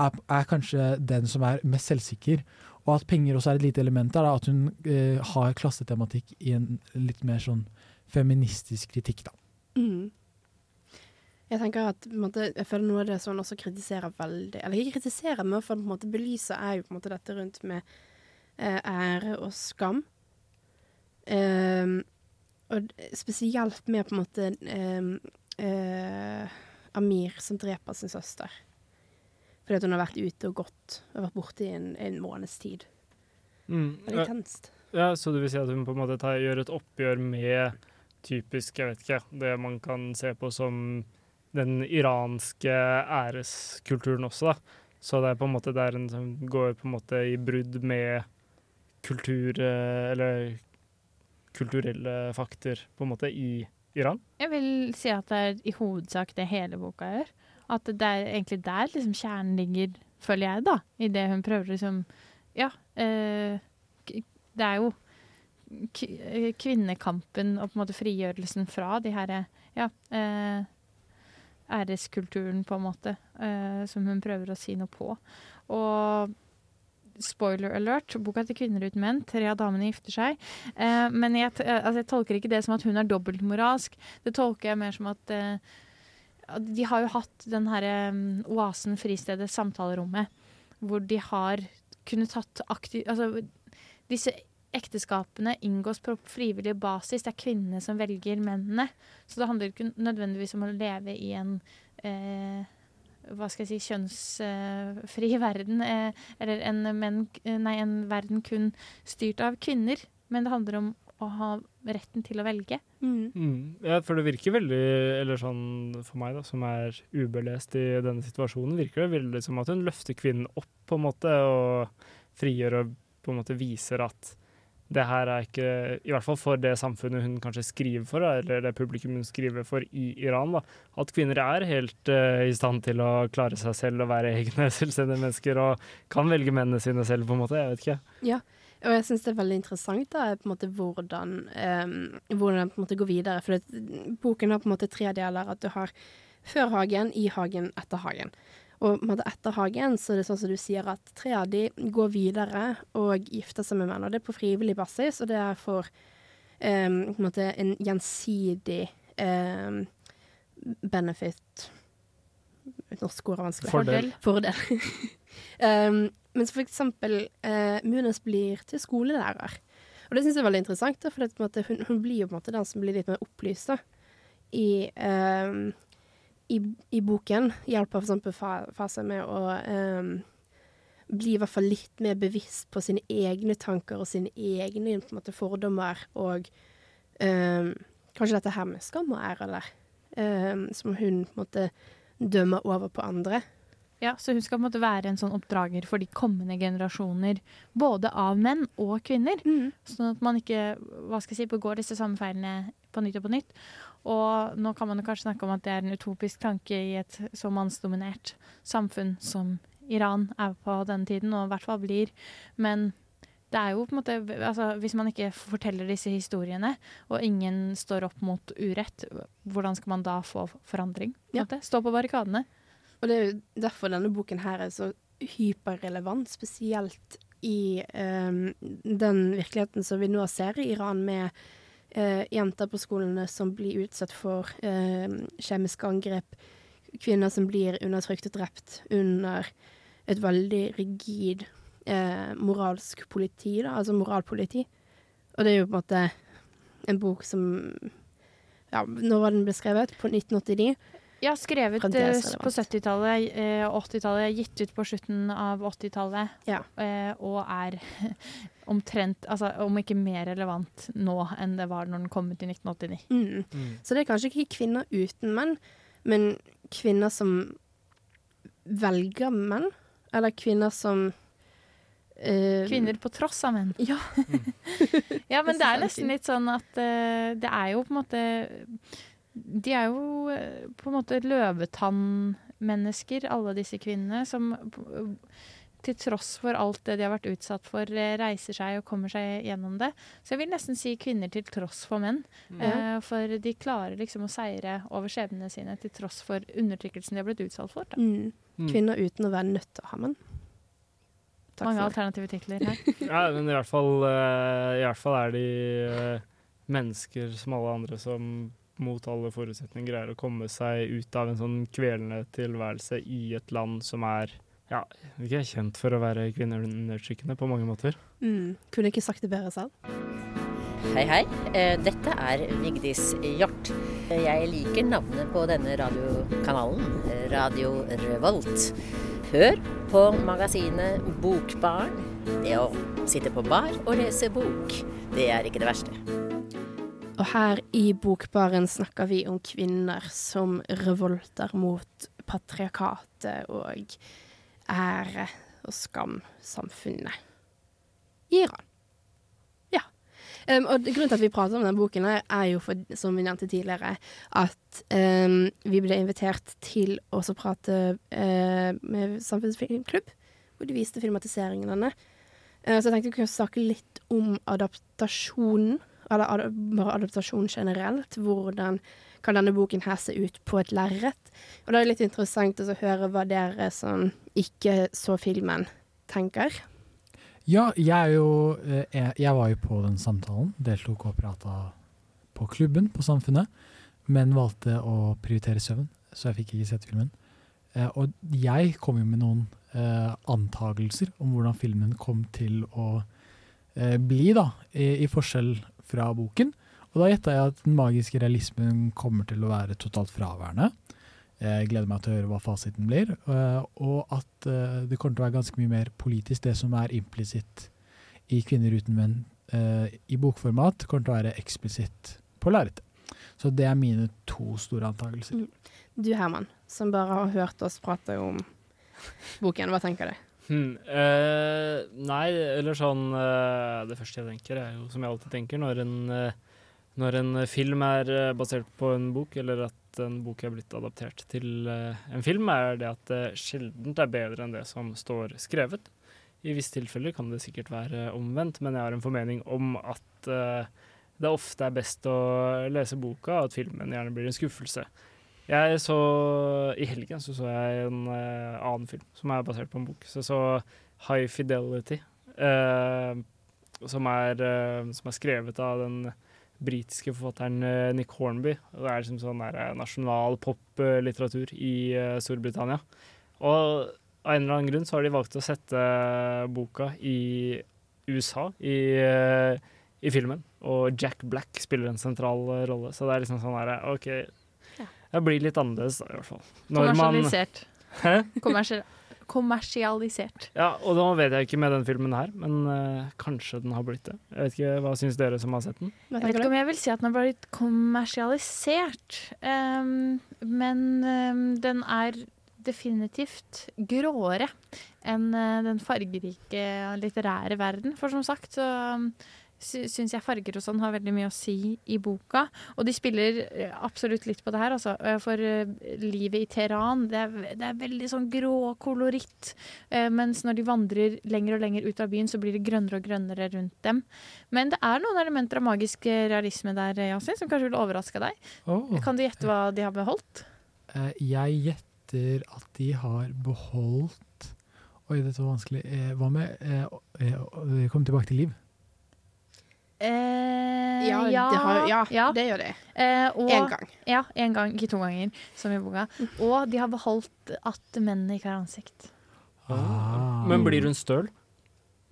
er, er kanskje den som er mest selvsikker. Og at penger også er et lite element der, at hun uh, har klassetematikk i en litt mer sånn feministisk kritikk, da. Mm. Jeg tenker at måte, jeg føler noe av det som han også kritiserer veldig Eller ikke kritiserer, men for måte belyser, er jo på en måte dette rundt med eh, ære og skam. Ehm, og spesielt med på en måte um, uh, Amir som dreper sin søster. Fordi at hun har vært ute og gått og vært borte i en, en måneds tid. Mm, Det ja. intenst. Ja, så du vil si at hun på en måte tar, gjør et oppgjør med typisk, jeg vet ikke, det man kan se på som den iranske æreskulturen også, da. Så det er på en måte der en går på en måte i brudd med kultur, eh, eller kulturelle fakter, på en måte, i Iran. Jeg vil si at det er i hovedsak det hele boka gjør. At det er egentlig der liksom kjernen ligger, føler jeg, da. I det hun prøver liksom Ja. Eh, det er jo eh, kvinnekampen og på en måte frigjørelsen fra de her ja, eh, æreskulturen, på en måte, eh, som hun prøver å si noe på. Og spoiler alert, boka til kvinner uten menn, tre av damene gifter seg. Eh, men jeg, eh, altså, jeg tolker ikke det som at hun er dobbeltmoralsk. Det tolker jeg mer som at eh, de har jo hatt den her eh, oasen, fristedet, samtalerommet, hvor de har kunnet tatt aktiv... Altså, disse ekteskapene inngås på frivillig basis. Det er kvinnene som velger mennene. Så det handler ikke nødvendigvis om å leve i en eh, hva skal jeg si, kjønnsfri verden, eh, eller en, menn, nei, en verden kun styrt av kvinner. Men det handler om å ha retten til å velge. Mm. Ja, for det virker veldig, eller sånn for meg da, som er ubelest i denne situasjonen, virker det veldig som at hun løfter kvinnen opp på en måte, og frigjør og på en måte viser at det her er ikke, i hvert fall for det samfunnet hun kanskje skriver for, eller det publikum hun skriver for i Iran, da, at kvinner er helt uh, i stand til å klare seg selv og være egne selvstendige mennesker, og kan velge mennene sine selv, på en måte. Jeg vet ikke. Ja, og jeg syns det er veldig interessant da, på en måte hvordan, um, hvordan den på en måte går videre. For det, boken har på en måte tre deler. At du har før hagen, i hagen, etter hagen. Og etter hagen så er det sånn som du sier at tre av de går videre og gifter seg med menn. Og det er på frivillig basis, og det er for um, en en gjensidig um, benefit Norsk ord er vanskelig. Fordel. Fordel. um, mens for eksempel uh, Munes blir til skolelærer. Og det syns jeg er veldig interessant, for det, måte, hun, hun blir jo på en måte den som blir litt mer opplyst da, i, i, i boken. Eksempel fa- Fase med å um, bli i hvert fall litt mer bevisst på sine egne tanker og sine egne måte, fordommer, og um, kanskje dette her med skam og ære, eller um, som hun på en måte dømmer over på andre. Ja, Så hun skal på en måte være en sånn oppdrager for de kommende generasjoner, både av menn og kvinner. Sånn at man ikke hva skal jeg si, begår disse samme feilene på nytt og på nytt. Og nå kan man jo kanskje snakke om at det er en utopisk tanke i et så mannsdominert samfunn som Iran er på denne tiden, og i hvert fall blir. Men det er jo på en måte altså, Hvis man ikke forteller disse historiene, og ingen står opp mot urett, hvordan skal man da få forandring? på Ja. Stå på barrikadene. Og det er jo derfor denne boken her er så hyperrelevant, spesielt i um, den virkeligheten som vi nå ser i Iran, med jenter på skolene som blir utsatt for eh, kjemiske angrep, kvinner som blir undertrykt og drept under et veldig rigid eh, moralsk politi, da, altså moralpoliti. Og det er jo på en måte en bok som Ja, når var den beskrevet? På 1989? Ja, skrevet eh, på 70-tallet eh, og 80-tallet, gitt ut på slutten av 80-tallet, Ja. og er omtrent, altså om ikke mer relevant nå enn det var når den kom ut i 1989. Mm. Så det er kanskje ikke kvinner uten menn, men kvinner som velger menn, eller kvinner som uh, Kvinner på tross av menn. Ja. ja, men det er nesten litt sånn at uh, det er jo på en måte De er jo eh, på en måte løvetannmennesker, alle disse kvinnene, som til tross for alt det de har vært utsatt for, eh, reiser seg og kommer seg gjennom det. Så jeg vil nesten si kvinner til tross for menn. Mm. Uh, for de klarer liksom å seire over skjebnene sine til tross for undertrykkelsen de har blitt utsatt for. Da. mm, Kvinner uten å være nødt til å ha menn. Takk Mange for alternative titler her. Ja, men i hvert fall, uh, i hvert fall er de uh, mennesker som alle andre som mot alle forutsetninger greier å komme seg ut av en sånn kvelende tilværelse i et land som er ja, vi er kjent for å være kvinneundertrykkende på mange måter. Mm. Kunne ikke sagt det bedre selv. Hei, hei. Eh, Dette er Vigdis Hjort. Jeg liker navnet på denne radiokanalen, Radio Revolt. Hør på magasinet Bokbarn. Det å sitte på bar og lese bok, det er ikke det verste. Og her i Bokbaren snakker vi om kvinner som revolter mot patriarkatet og ære- og skamsamfunnet i Iran. Ja. Um, og grunnen til at vi prater om denne boken, her er jo, for, som vi nevnte tidligere, at um, vi ble invitert til å prate uh, med Samfunnsfilmklubb, hvor de viste filmatiseringen av denne. Uh, så jeg tenkte vi kunne snakke litt om adaptasjonen, eller ad bare adaptasjon generelt. Hvordan kan denne boken her se ut på et lerret? Og da er det litt interessant å høre hva dere som ikke så filmen, tenker. Ja, jeg jo eh, Jeg, jeg var jo på den samtalen, deltok og prata på klubben på Samfunnet, men valgte å prioritere søvn, så jeg fikk ikke sett filmen. Eh, og jeg kom jo med noen eh, antagelser om hvordan filmen kom til å eh, bli, da, i, i forskjell fra boken. Og da gjetta jeg at den magiske realismen kommer til å være totalt fraværende. Jeg gleder meg til å høre hva fasiten blir. eh, og at eh, det kommer til å være ganske mye mer politisk. Det som er implisitt i 'Kvinner uten menn' eh, i bokformat, kommer til å være eksplisitt på lerretet. Så det er mine to store antakelser. Mm. Du Herman, som bare har hørt oss prate om boken, hva tenker du? Hmm, eh, nei, eller sånn eh, Det første jeg tenker, er jo som jeg alltid tenker når en, eh, når en film er eh, basert på en bok, eller at en bok er blitt adaptert til eh, en film, er det at det sjelden er bedre enn det som står skrevet. I visse tilfeller kan det sikkert være omvendt, men jeg har en formening om at eh, det ofte er best å lese boka, og at filmen gjerne blir en skuffelse. Jeg så I helgen så, så jeg en eh, annen film som er basert på en bok. Så så High Fidelity, eh, som, er, eh, som er skrevet av den britiske forfatteren eh, Nick Hornby. Det er liksom sånn der, eh, nasjonal poplitteratur i eh, Storbritannia. Og av en eller annen grunn så har de valgt å sette boka i USA i, i filmen. Og Jack Black spiller en sentral rolle, så det er liksom sånn her OK. Det blir litt annerledes, da, i hvert fall. Når man- Kommersialisert. Kommersialisert. Ja, og nå vet jeg ikke med den filmen her, men uh, kanskje den har blitt det. Jeg vet ikke, Hva syns dere som har sett den? Jeg vet ikke om jeg vil si at den har blitt kommersialisert, um, men um, den er definitivt gråere enn uh, den fargerike litterære verden. For som sagt så, sy syns jeg farger og sånn har veldig mye å si i boka. Og de spiller eh, absolutt litt på det her, altså. Eh, For eh, livet i Teheran, det er, det er veldig sånn grå koloritt. Mens når de vandrer lenger og lenger ut av byen, så blir det grønnere og grønnere rundt dem. Men det er noen elementer av magisk realisme der, Yasin, som kanskje vil overraske deg. Oh. Kan du gjette hva de har beholdt? Eh, Jeg gjetter at de har beholdt Oi, dette var vanskelig. Hva med å komme tilbake til liv? Eh, Ja, det har- ja, det gjør de. Eh, En gang. Ja, en gang, ikke to ganger, som i boka. Og de har beholdt at mennene ikke har ansikt. Men blir hun støl?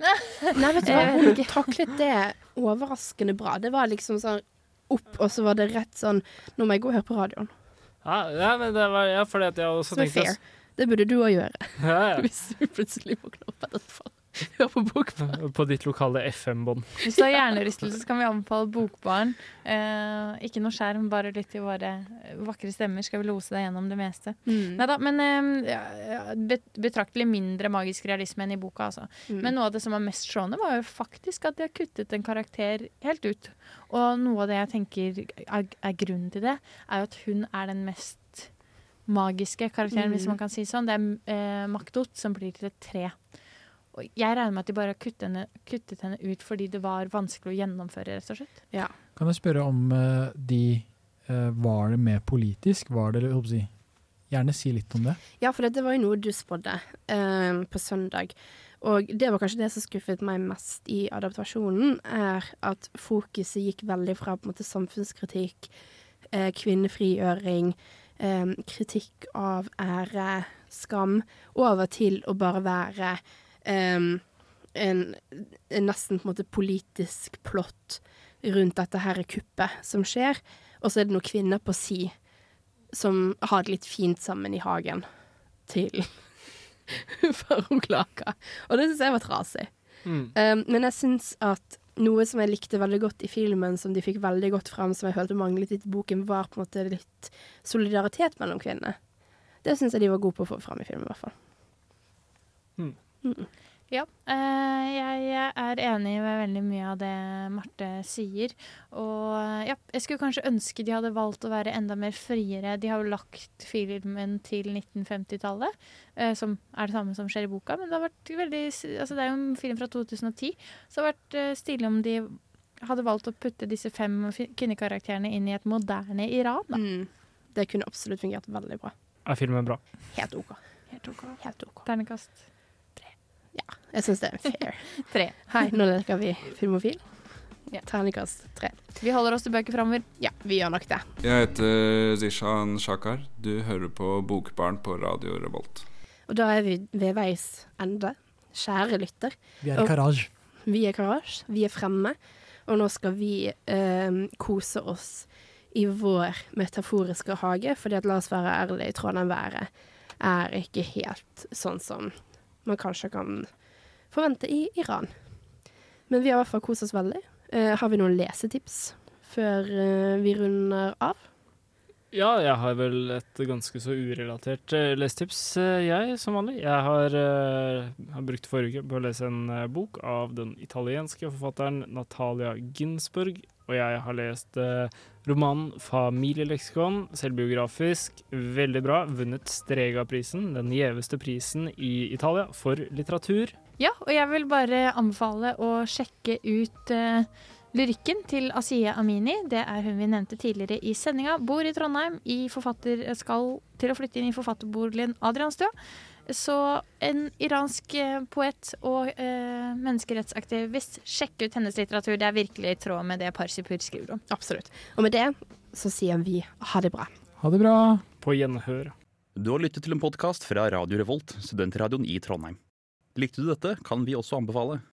Nei, vet du hva, Jeg hun taklet det overraskende bra. Det var liksom sånn opp, og så var det rett sånn Nå må jeg gå og høre på radioen. Ja, ja men det var ja, fordi at jeg også Som tenkte fair. Det burde du òg gjøre. Ja, ja. Hvis du plutselig våkner opp etterpå. Hør på bokbarn. På ditt lokale FM-bånd. Hvis du har hjernerystelse, så kan vi anbefale Bokbarn. Eh, ikke noe skjerm, bare lytt til våre vakre stemmer skal vi lose deg gjennom det meste. Mm. Neida, men eh, betraktelig mindre magisk realisme enn i boka, altså. Mm. Men noe av det som var mest slående, var jo faktisk at de har kuttet en karakter helt ut. Og noe av det jeg tenker er, er grunnen til det, er jo at hun er den mest magiske karakteren, Mm. hvis man kan si sånn. Det er eh, Maktot som blir til et tre. Og jeg regner med at de bare har kuttet henne, kuttet henne ut fordi det var vanskelig å gjennomføre, rett og slett. Ja. Kan jeg spørre om uh, de uh, Var det mer politisk? Var det, jeg si, Gjerne si litt om det. Ja, for det var jo noe du spådde uh, på søndag. Og det var kanskje det som skuffet meg mest i adaptasjonen, er at fokuset gikk veldig fra på en måte samfunnskritikk, kvinnefrigjøring, eh, kritikk av ære, skam, over til å bare være eh, en, en nesten på en måte politisk plott rundt dette her kuppet som skjer. Og så er det noen kvinner på si som har det litt fint sammen i hagen til Farouk-Laka. Og det syns jeg var trasig. Mm. Um, men jeg syns at noe som jeg likte veldig godt i filmen, som de fikk veldig godt fram, som jeg følte manglet litt i boken, var på en måte litt solidaritet mellom kvinnene. Det syns jeg de var gode på å få fram i filmen, i hvert fall. Mm. Mm. Ja, eh, jeg er enig med veldig mye av det Marte sier. Og ja, jeg skulle kanskje ønske de hadde valgt å være enda mer friere. De har jo lagt filmen til 1950-tallet, eh, som er det samme som skjer i boka. Men det har vært veldig Altså, det er jo en film fra 2010, så det har vært eh, stilig om de hadde valgt å putte disse fem kvinnekarakterene inn i et moderne Iran. Da. Mm. Det kunne absolutt fungert veldig bra. Er filmen bra? Helt OK. Helt OK. Helt OK. Ternekast Jeg syns det er fair. tre. Hei, nå leker vi filmofil. Ja. Terningkast tre. Vi holder oss til bøker framover. Ja, vi gjør nok det. Jeg heter Zishan Shakar. Du hører på Bokbarn på Radio Revolt. Og da er vi ved veis ende. Kjære lytter. Vi er i Karaj. Vi er Karasj. Vi er fremme. Og nå skal vi eh, kose oss i vår metaforiske hage, fordi at la oss være ærlige, Trondheim-været er ikke helt sånn som man kanskje kan forvente i Iran. Men vi har i hvert fall kost oss veldig. Eh, har vi noen lesetips før eh, vi runder av? Ja, jeg har vel et ganske så urelatert uh, lesetips, eh, jeg, som vanlig. Jeg har, eh, har brukt forrige uke på å lese en eh, bok av den italienske forfatteren Natalia Ginsburg. Og jeg har lest eh, romanen 'Familieleksikon', selvbiografisk, veldig bra. Vunnet Strega-prisen, den gjeveste prisen i Italia, for litteratur. Ja, og jeg vil bare anbefale å sjekke ut uh, lyrikken til Asiye Amini. Det er hun vi nevnte tidligere i sendinga. Bor i Trondheim, i skal til å flytte inn i forfatterboligen Adrianstua. Så en iransk eh, poet og eh, menneskerettsaktivist. Sjekk ut hennes litteratur. Det er virkelig i tråd med det Parsipur skriver om. Absolutt. Og med det så sier vi ha det bra. Ha det bra. På gjenhør. Du har lyttet til en podkast fra Radio Revolt, studentradioen i Trondheim. Likte du dette, kan vi også anbefale.